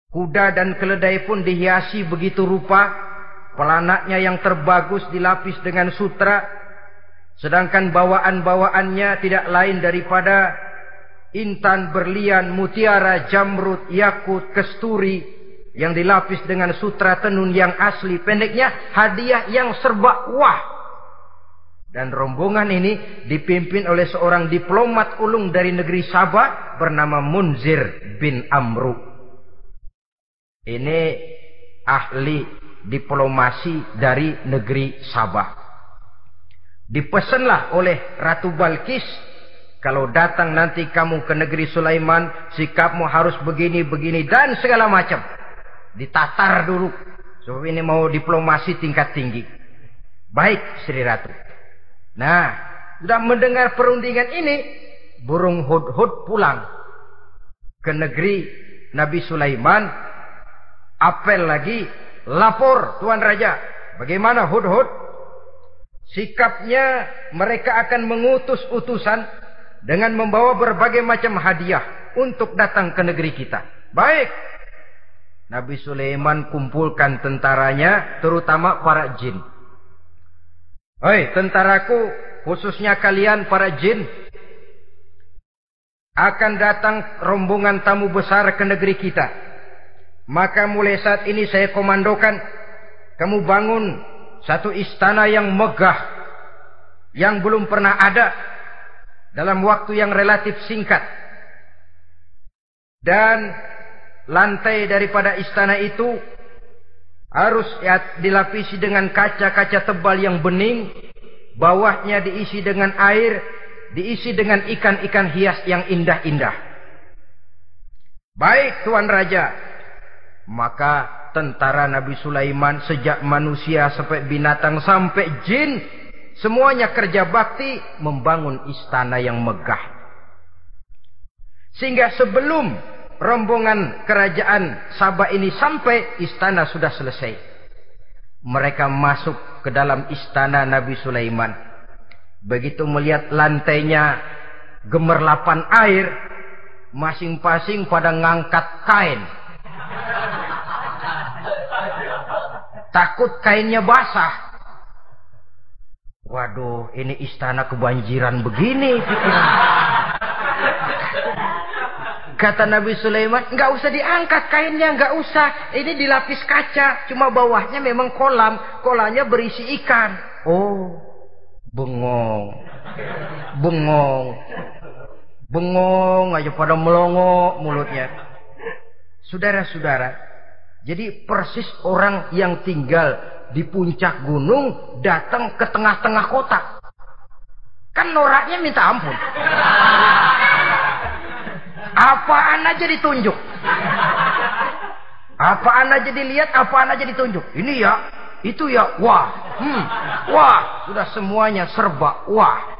Kuda dan keledai pun dihiasi begitu rupa. Pelanaknya yang terbagus dilapis dengan sutra. Sedangkan bawaan-bawaannya tidak lain daripada intan, berlian, mutiara, jamrut, yakut, kesturi. Yang dilapis dengan sutra tenun yang asli. Pendeknya hadiah yang serba wah. Dan rombongan ini dipimpin oleh seorang diplomat ulung dari negeri Sabah bernama Munzir bin Amru. Ini ahli diplomasi dari negeri Sabah. Dipesanlah oleh Ratu Balkis. Kalau datang nanti kamu ke negeri Sulaiman. Sikapmu harus begini, begini. Dan segala macam. Ditatar dulu. Sebab ini mau diplomasi tingkat tinggi. Baik Sri Ratu. Nah. Sudah mendengar perundingan ini. Burung hud-hud pulang. Ke negeri Nabi Sulaiman apel lagi, lapor Tuan Raja. Bagaimana Hud-Hud? Sikapnya mereka akan mengutus utusan dengan membawa berbagai macam hadiah untuk datang ke negeri kita. Baik. Nabi Sulaiman kumpulkan tentaranya, terutama para jin. Hei, tentaraku, khususnya kalian para jin, akan datang rombongan tamu besar ke negeri kita. Maka mulai saat ini saya komandokan kamu bangun satu istana yang megah yang belum pernah ada dalam waktu yang relatif singkat. Dan lantai daripada istana itu harus dilapisi dengan kaca-kaca tebal yang bening, bawahnya diisi dengan air, diisi dengan ikan-ikan hias yang indah-indah. Baik Tuan Raja. Maka tentara Nabi Sulaiman sejak manusia sampai binatang sampai jin. Semuanya kerja bakti membangun istana yang megah. Sehingga sebelum rombongan kerajaan Sabah ini sampai istana sudah selesai. Mereka masuk ke dalam istana Nabi Sulaiman. Begitu melihat lantainya gemerlapan air, masing-masing pada ngangkat kain. Takut kainnya basah. Waduh, ini istana kebanjiran begini. Kata Nabi Sulaiman, nggak usah diangkat kainnya, nggak usah. Ini dilapis kaca, cuma bawahnya memang kolam. Kolamnya berisi ikan. Oh, bengong, bengong. Bengong aja pada melongo mulutnya. Saudara-saudara, jadi persis orang yang tinggal di puncak gunung datang ke tengah-tengah kota. Kan noraknya minta ampun. Apaan aja ditunjuk. Apaan aja dilihat, apaan aja ditunjuk. Ini ya, itu ya, wah, hmm, wah, sudah semuanya serba, wah.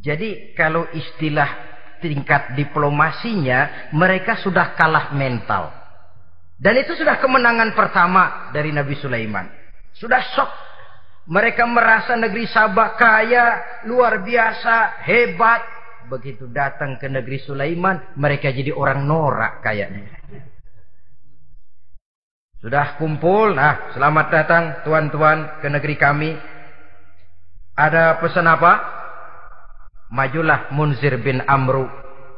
Jadi kalau istilah tingkat diplomasinya mereka sudah kalah mental. Dan itu sudah kemenangan pertama dari Nabi Sulaiman. Sudah shock. Mereka merasa negeri Sabah kaya, luar biasa, hebat. Begitu datang ke negeri Sulaiman, mereka jadi orang norak kayaknya. Sudah kumpul, nah selamat datang tuan-tuan ke negeri kami. Ada pesan apa? majulah Munzir bin Amru.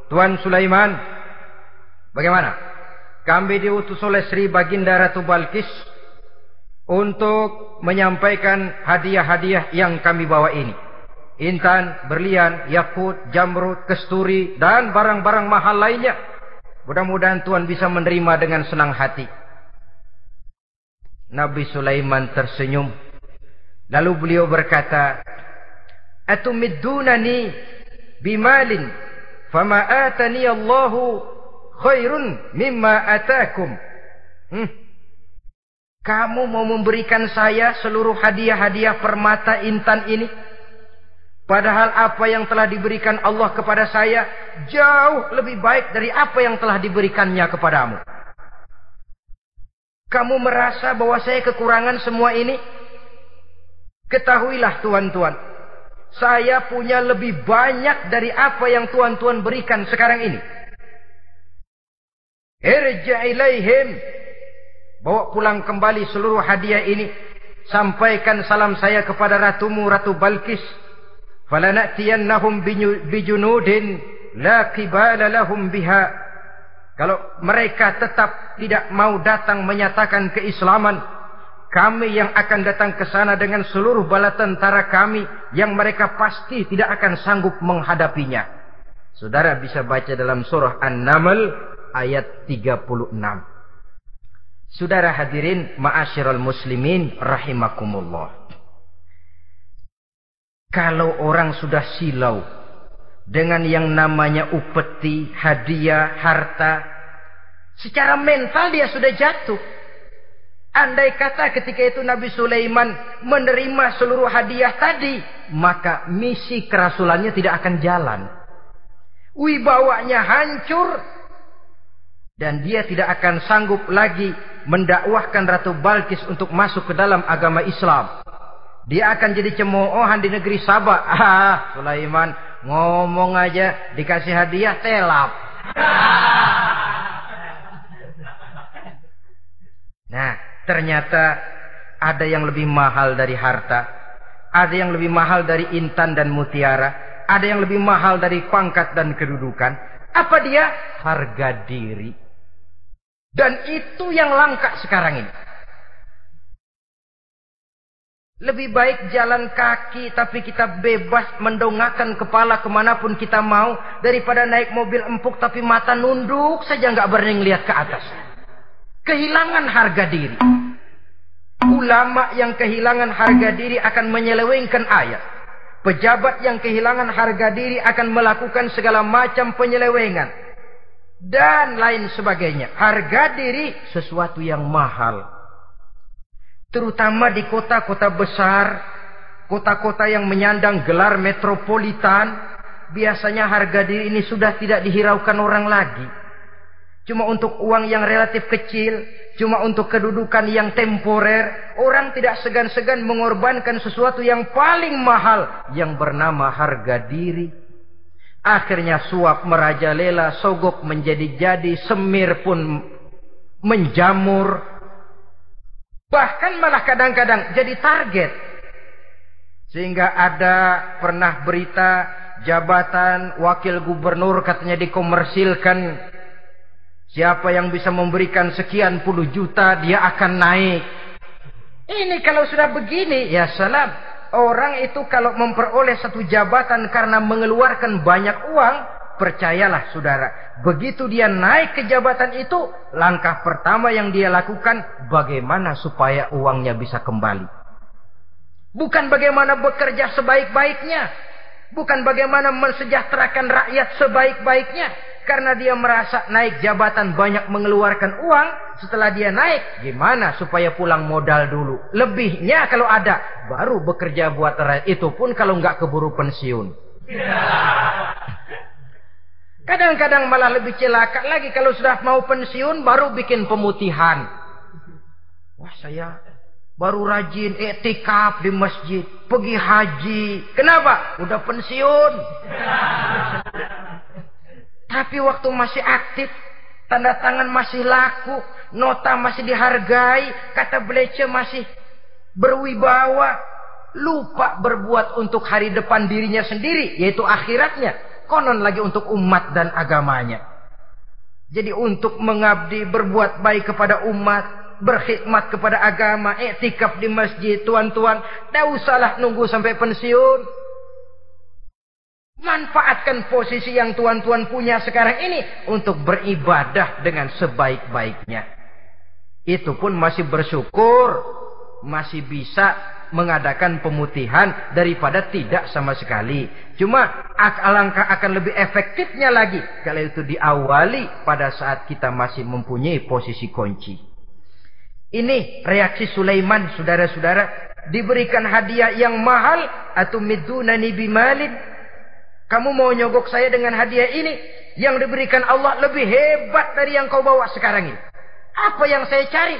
Tuan Sulaiman, bagaimana? Kami diutus oleh Sri Baginda Ratu Balkis untuk menyampaikan hadiah-hadiah yang kami bawa ini. Intan, berlian, yakut, jamrut, kesturi, dan barang-barang mahal lainnya. Mudah-mudahan Tuhan bisa menerima dengan senang hati. Nabi Sulaiman tersenyum. Lalu beliau berkata, atumiddunani bimalin fama atani Allahu khairun mimma atakum hmm. kamu mau memberikan saya seluruh hadiah-hadiah permata intan ini padahal apa yang telah diberikan Allah kepada saya jauh lebih baik dari apa yang telah diberikannya kepadamu kamu merasa bahwa saya kekurangan semua ini ketahuilah tuan-tuan saya punya lebih banyak dari apa yang tuan-tuan berikan sekarang ini. Irja ilaihim. Bawa pulang kembali seluruh hadiah ini. Sampaikan salam saya kepada ratumu, Ratu Balkis. Falanatiyannahum bijunudin la qibala lahum biha. Kalau mereka tetap tidak mau datang menyatakan keislaman, kami yang akan datang ke sana dengan seluruh bala tentara kami yang mereka pasti tidak akan sanggup menghadapinya. Saudara bisa baca dalam surah An-Naml ayat 36. Saudara hadirin ma'asyiral muslimin rahimakumullah. Kalau orang sudah silau dengan yang namanya upeti, hadiah, harta, secara mental dia sudah jatuh. Andai kata ketika itu Nabi Sulaiman menerima seluruh hadiah tadi, maka misi kerasulannya tidak akan jalan. Wibawanya hancur dan dia tidak akan sanggup lagi mendakwahkan Ratu Balkis untuk masuk ke dalam agama Islam. Dia akan jadi cemoohan di negeri Sabah. (laughs) Ah, Sulaiman ngomong aja dikasih hadiah telap. (laughs) Nah, Ternyata ada yang lebih mahal dari harta. Ada yang lebih mahal dari intan dan mutiara. Ada yang lebih mahal dari pangkat dan kedudukan. Apa dia? Harga diri. Dan itu yang langka sekarang ini. Lebih baik jalan kaki tapi kita bebas mendongakkan kepala ke mana pun kita mau. Daripada naik mobil empuk tapi mata nunduk saja nggak berani lihat ke atas. Kehilangan harga diri. Ulama yang kehilangan harga diri akan menyelewengkan ayat. Pejabat yang kehilangan harga diri akan melakukan segala macam penyelewengan. Dan lain sebagainya. Harga diri sesuatu yang mahal. Terutama di kota-kota besar, kota-kota yang menyandang gelar metropolitan, biasanya harga diri ini sudah tidak dihiraukan orang lagi. Cuma untuk uang yang relatif kecil, cuma untuk kedudukan yang temporer, orang tidak segan-segan mengorbankan sesuatu yang paling mahal yang bernama harga diri. Akhirnya suap merajalela, sogok menjadi-jadi, semir pun menjamur, Bahkan malah kadang-kadang jadi target. Sehingga ada pernah berita jabatan wakil gubernur katanya dikomersilkan. Siapa yang bisa memberikan sekian puluh juta dia akan naik. Ini kalau sudah begini ya salam. Orang itu kalau memperoleh satu jabatan karena mengeluarkan banyak uang, Percayalah saudara, begitu dia naik ke jabatan itu, langkah pertama yang dia lakukan bagaimana supaya uangnya bisa kembali. Bukan bagaimana bekerja sebaik-baiknya, bukan bagaimana mensejahterakan rakyat sebaik-baiknya, karena dia merasa naik jabatan banyak mengeluarkan uang, setelah dia naik, gimana supaya pulang modal dulu. Lebihnya kalau ada, baru bekerja buat rakyat. Itu pun kalau nggak keburu pensiun. Kadang-kadang malah lebih celaka lagi kalau sudah mau pensiun baru bikin pemutihan. Wah saya baru rajin etikaf di masjid, pergi haji. Kenapa? Udah pensiun. (laughs) Tapi waktu masih aktif, tanda tangan masih laku, nota masih dihargai, kata belece masih berwibawa, lupa berbuat untuk hari depan dirinya sendiri, yaitu akhiratnya konon lagi untuk umat dan agamanya. Jadi untuk mengabdi, berbuat baik kepada umat, berkhidmat kepada agama, etikaf di masjid, tuan-tuan, tidak usahlah nunggu sampai pensiun. Manfaatkan posisi yang tuan-tuan punya sekarang ini untuk beribadah dengan sebaik-baiknya. Itu pun masih bersyukur, masih bisa mengadakan pemutihan daripada tidak sama sekali. Cuma alangkah akan lebih efektifnya lagi kalau itu diawali pada saat kita masih mempunyai posisi kunci. Ini reaksi Sulaiman, saudara-saudara. Diberikan hadiah yang mahal atau midunani bimalin. Kamu mau nyogok saya dengan hadiah ini yang diberikan Allah lebih hebat dari yang kau bawa sekarang ini. Apa yang saya cari?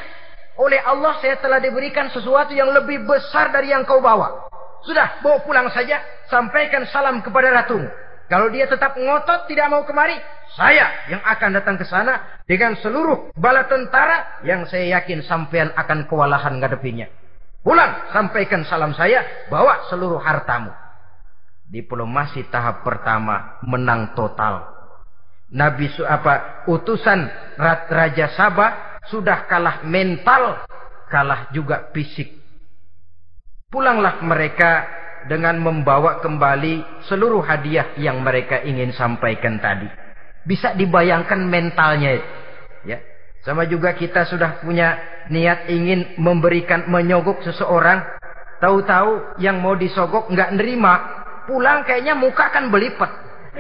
Oleh Allah saya telah diberikan sesuatu yang lebih besar dari yang kau bawa. Sudah, bawa pulang saja. Sampaikan salam kepada ratumu. Kalau dia tetap ngotot tidak mau kemari, saya yang akan datang ke sana dengan seluruh bala tentara yang saya yakin sampean akan kewalahan ngadepinya. Pulang, sampaikan salam saya, bawa seluruh hartamu. Diplomasi tahap pertama menang total. Nabi apa utusan Raja Sabah sudah kalah mental, kalah juga fisik. Pulanglah mereka dengan membawa kembali seluruh hadiah yang mereka ingin sampaikan tadi. Bisa dibayangkan mentalnya. Ya. Sama juga kita sudah punya niat ingin memberikan menyogok seseorang. Tahu-tahu yang mau disogok nggak nerima. Pulang kayaknya muka kan belipet. (laughs)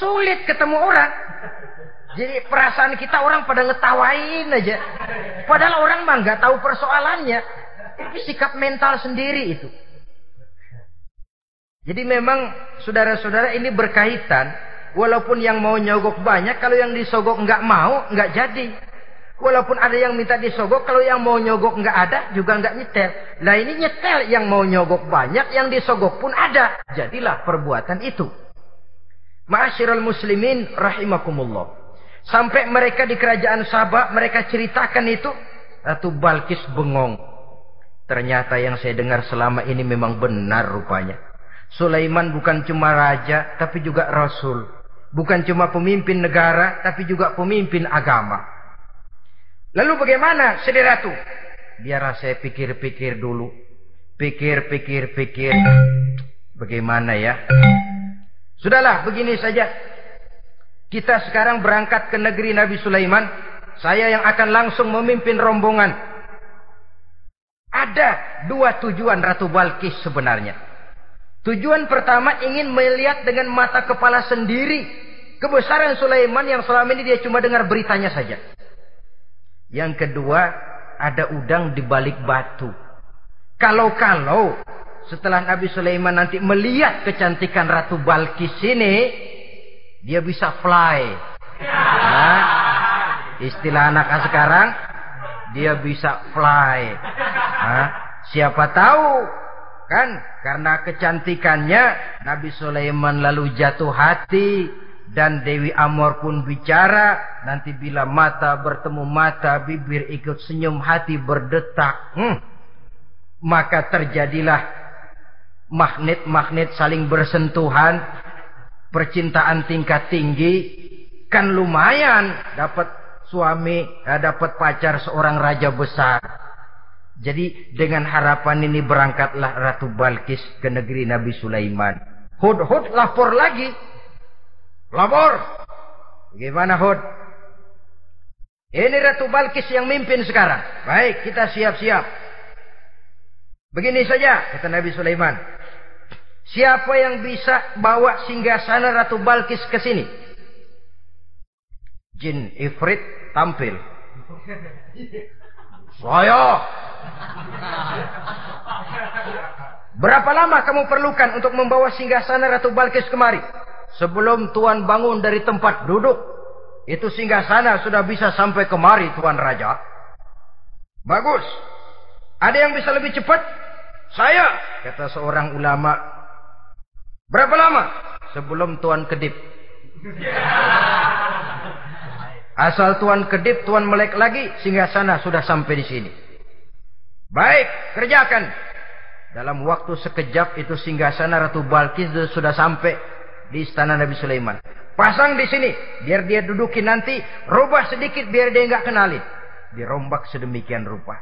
Sulit ketemu orang. Jadi perasaan kita orang pada ngetawain aja. Padahal orang mah nggak tahu persoalannya. Tapi sikap mental sendiri itu. Jadi memang saudara-saudara ini berkaitan. Walaupun yang mau nyogok banyak, kalau yang disogok nggak mau, nggak jadi. Walaupun ada yang minta disogok, kalau yang mau nyogok nggak ada, juga nggak nyetel. Nah ini nyetel yang mau nyogok banyak, yang disogok pun ada. Jadilah perbuatan itu. Ma'asyiral muslimin rahimakumullah. Sampai mereka di kerajaan Sabah, mereka ceritakan itu. Ratu Balkis bengong. Ternyata yang saya dengar selama ini memang benar rupanya. Sulaiman bukan cuma raja, tapi juga rasul. Bukan cuma pemimpin negara, tapi juga pemimpin agama. Lalu bagaimana, Sedi Ratu? biar saya pikir-pikir dulu. Pikir-pikir-pikir. Bagaimana ya? Sudahlah, begini saja. Kita sekarang berangkat ke negeri Nabi Sulaiman. Saya yang akan langsung memimpin rombongan. Ada dua tujuan Ratu Balkis sebenarnya. Tujuan pertama ingin melihat dengan mata kepala sendiri kebesaran Sulaiman yang selama ini dia cuma dengar beritanya saja. Yang kedua, ada udang di balik batu. Kalau-kalau setelah Nabi Sulaiman nanti melihat kecantikan Ratu Balkis ini, dia bisa fly. Nah, istilah anak sekarang, dia bisa fly. Nah, siapa tahu kan? Karena kecantikannya Nabi Sulaiman lalu jatuh hati dan Dewi Amor pun bicara nanti bila mata bertemu mata bibir ikut senyum hati berdetak. Hmm, maka terjadilah magnet-magnet saling bersentuhan, percintaan tingkat tinggi, kan lumayan dapat suami, eh, dapat pacar seorang raja besar. Jadi dengan harapan ini berangkatlah Ratu Balkis ke negeri Nabi Sulaiman. Hud Hud lapor lagi. Lapor. Bagaimana Hud? Ini Ratu Balkis yang mimpin sekarang. Baik, kita siap-siap. Begini saja, kata Nabi Sulaiman. Siapa yang bisa bawa singgasana Ratu Balkis ke sini? Jin Ifrit tampil. Saya. Berapa lama kamu perlukan untuk membawa singgasana Ratu Balkis kemari? Sebelum Tuan bangun dari tempat duduk, itu singgasana sudah bisa sampai kemari Tuan Raja. Bagus. Ada yang bisa lebih cepat? Saya, kata seorang ulama Berapa lama? Sebelum Tuan kedip. (laughs) Asal Tuan kedip, Tuan melek lagi, sehingga sana sudah sampai di sini. Baik, kerjakan. Dalam waktu sekejap itu singgah sana Ratu Balkis sudah sampai di istana Nabi Sulaiman. Pasang di sini, biar dia dudukin nanti, rubah sedikit biar dia nggak kenalin. Dirombak sedemikian rupa.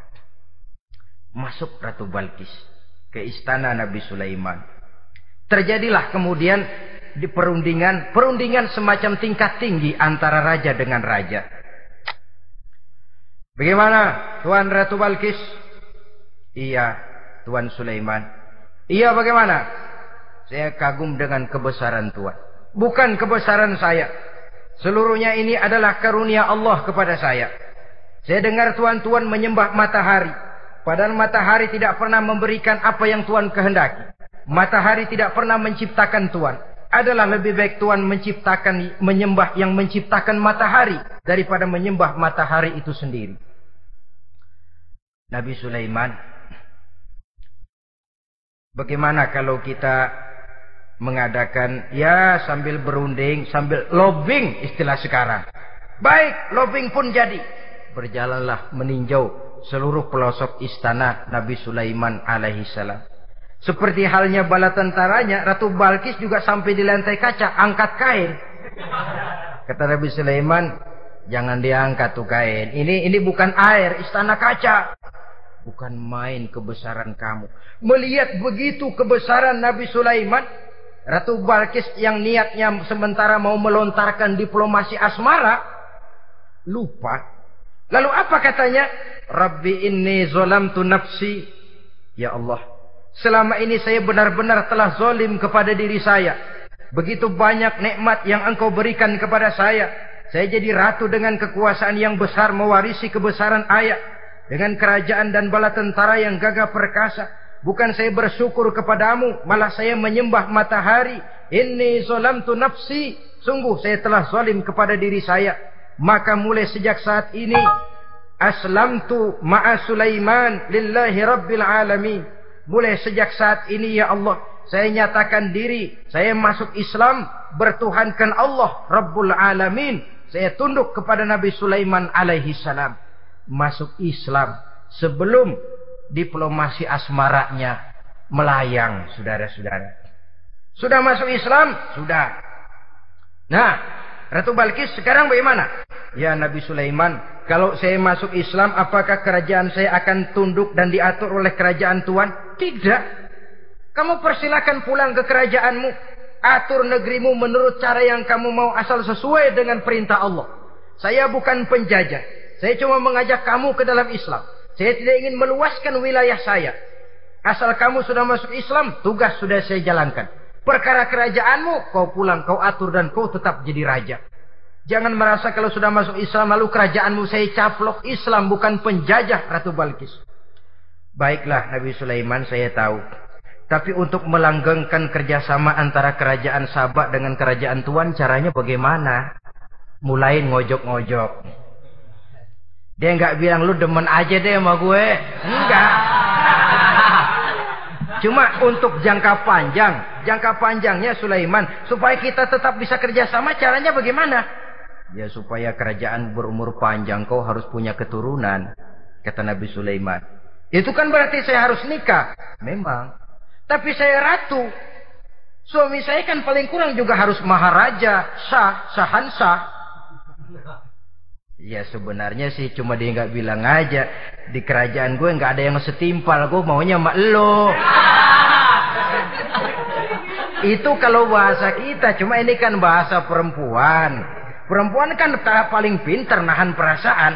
Masuk Ratu Balkis ke istana Nabi Sulaiman. Terjadilah kemudian di perundingan, perundingan semacam tingkat tinggi antara raja dengan raja. Bagaimana Tuan Ratu Balkis? Iya, Tuan Sulaiman. Iya bagaimana? Saya kagum dengan kebesaran Tuan. Bukan kebesaran saya. Seluruhnya ini adalah karunia Allah kepada saya. Saya dengar tuan-tuan menyembah matahari. Padahal matahari tidak pernah memberikan apa yang Tuan kehendaki. Matahari tidak pernah menciptakan Tuhan. Adalah lebih baik Tuhan menciptakan menyembah yang menciptakan matahari daripada menyembah matahari itu sendiri. Nabi Sulaiman Bagaimana kalau kita mengadakan ya sambil berunding, sambil lobbying istilah sekarang. Baik, lobbying pun jadi. Berjalanlah meninjau seluruh pelosok istana Nabi Sulaiman alaihi salam. Seperti halnya bala tentaranya, Ratu Balkis juga sampai di lantai kaca, angkat kain. Kata Nabi Sulaiman, jangan diangkat tuh kain. Ini ini bukan air, istana kaca. Bukan main kebesaran kamu. Melihat begitu kebesaran Nabi Sulaiman, Ratu Balkis yang niatnya sementara mau melontarkan diplomasi asmara, lupa. Lalu apa katanya? Rabbi inni zolamtu nafsi. Ya Allah, Selama ini saya benar-benar telah zolim kepada diri saya. Begitu banyak nikmat yang engkau berikan kepada saya. Saya jadi ratu dengan kekuasaan yang besar mewarisi kebesaran ayah. Dengan kerajaan dan bala tentara yang gagah perkasa. Bukan saya bersyukur kepadamu. Malah saya menyembah matahari. Inni zolamtu nafsi. Sungguh saya telah zolim kepada diri saya. Maka mulai sejak saat ini. Aslamtu ma'a Sulaiman lillahi rabbil alamin. Mulai sejak saat ini ya Allah, saya nyatakan diri, saya masuk Islam, bertuhankan Allah Rabbul Alamin. Saya tunduk kepada Nabi Sulaiman alaihi salam. Masuk Islam sebelum diplomasi asmaranya melayang, saudara-saudara. Sudah masuk Islam? Sudah. Nah, Ratu Balkis sekarang bagaimana? Ya Nabi Sulaiman, kalau saya masuk Islam, apakah kerajaan saya akan tunduk dan diatur oleh kerajaan Tuhan? Tidak. Kamu persilakan pulang ke kerajaanmu. Atur negerimu menurut cara yang kamu mau asal sesuai dengan perintah Allah. Saya bukan penjajah. Saya cuma mengajak kamu ke dalam Islam. Saya tidak ingin meluaskan wilayah saya. Asal kamu sudah masuk Islam, tugas sudah saya jalankan. Perkara kerajaanmu, kau pulang, kau atur dan kau tetap jadi raja. Jangan merasa kalau sudah masuk Islam lalu kerajaanmu saya caplok. Islam bukan penjajah Ratu Balkis. Baiklah Nabi Sulaiman saya tahu. Tapi untuk melanggengkan kerjasama antara kerajaan sahabat dengan kerajaan Tuhan caranya bagaimana? Mulai ngojok-ngojok. Dia nggak bilang lu demen aja deh sama gue. Enggak. (laughs) Cuma untuk jangka panjang, jangka panjangnya Sulaiman supaya kita tetap bisa kerjasama caranya bagaimana? Ya supaya kerajaan berumur panjang kau harus punya keturunan. Kata Nabi Sulaiman. Itu kan berarti saya harus nikah. Memang. Tapi saya ratu. Suami saya kan paling kurang juga harus maharaja, sah, sahan sah. Ya sebenarnya sih cuma dia nggak bilang aja di kerajaan gue nggak ada yang setimpal gue maunya mak lo. (laughs) Itu kalau bahasa kita cuma ini kan bahasa perempuan. Perempuan kan paling pintar nahan perasaan.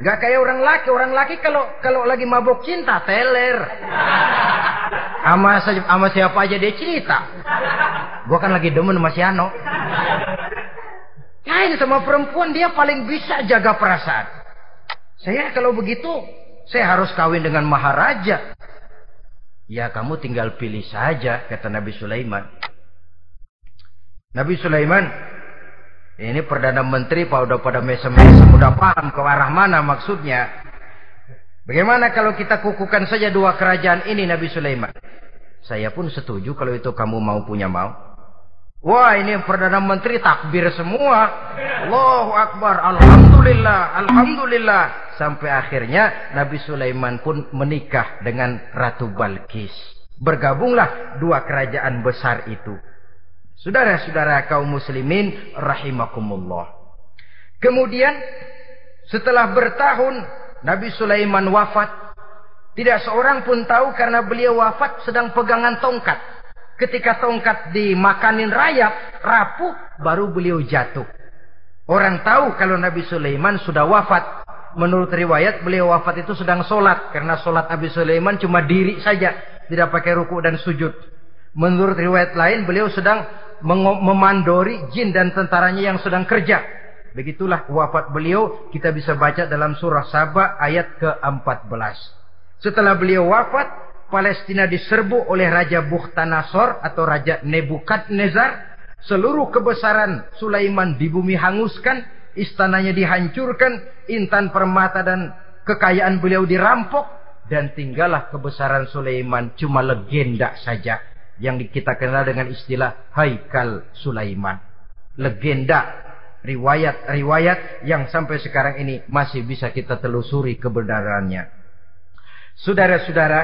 Gak kayak orang laki. Orang laki kalau kalau lagi mabuk cinta teler. Ama ama siapa aja dia cerita. Gua kan lagi demen sama si Ano. Lain sama perempuan dia paling bisa jaga perasaan. Saya kalau begitu saya harus kawin dengan maharaja. Ya kamu tinggal pilih saja kata Nabi Sulaiman. Nabi Sulaiman ini Perdana Menteri pak udah pada mesem-mesem udah paham ke arah mana maksudnya. Bagaimana kalau kita kukukan saja dua kerajaan ini Nabi Sulaiman? Saya pun setuju kalau itu kamu mau punya mau. Wah ini Perdana Menteri takbir semua. Allahu Akbar. Alhamdulillah. Alhamdulillah. Sampai akhirnya Nabi Sulaiman pun menikah dengan Ratu Balkis. Bergabunglah dua kerajaan besar itu. Saudara-saudara kaum muslimin rahimakumullah. Kemudian setelah bertahun Nabi Sulaiman wafat. Tidak seorang pun tahu karena beliau wafat sedang pegangan tongkat. Ketika tongkat dimakanin rayap, rapuh, baru beliau jatuh. Orang tahu kalau Nabi Sulaiman sudah wafat. Menurut riwayat beliau wafat itu sedang sholat. Karena sholat Nabi Sulaiman cuma diri saja. Tidak pakai ruku dan sujud. Menurut riwayat lain beliau sedang memandori jin dan tentaranya yang sedang kerja. Begitulah wafat beliau kita bisa baca dalam surah Saba ayat ke-14. Setelah beliau wafat, Palestina diserbu oleh Raja Bukhtanasor atau Raja Nebukadnezar. Seluruh kebesaran Sulaiman di bumi hanguskan, istananya dihancurkan, intan permata dan kekayaan beliau dirampok, dan tinggallah kebesaran Sulaiman cuma legenda saja yang kita kenal dengan istilah Haikal Sulaiman. Legenda, riwayat-riwayat yang sampai sekarang ini masih bisa kita telusuri kebenarannya. Saudara-saudara,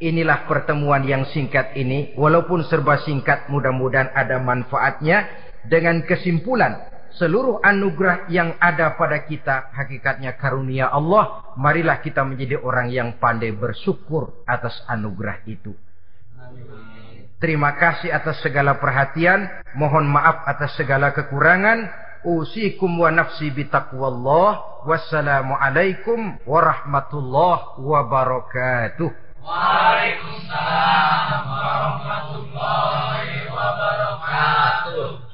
inilah pertemuan yang singkat ini. Walaupun serba singkat, mudah-mudahan ada manfaatnya. Dengan kesimpulan, seluruh anugerah yang ada pada kita hakikatnya karunia Allah. Marilah kita menjadi orang yang pandai bersyukur atas anugerah itu. Terima kasih atas segala perhatian. Mohon maaf atas segala kekurangan. Usikum wa nafsi bitaqwallah. Wassalamualaikum warahmatullahi wabarakatuh. Waalaikumsalam warahmatullahi wabarakatuh.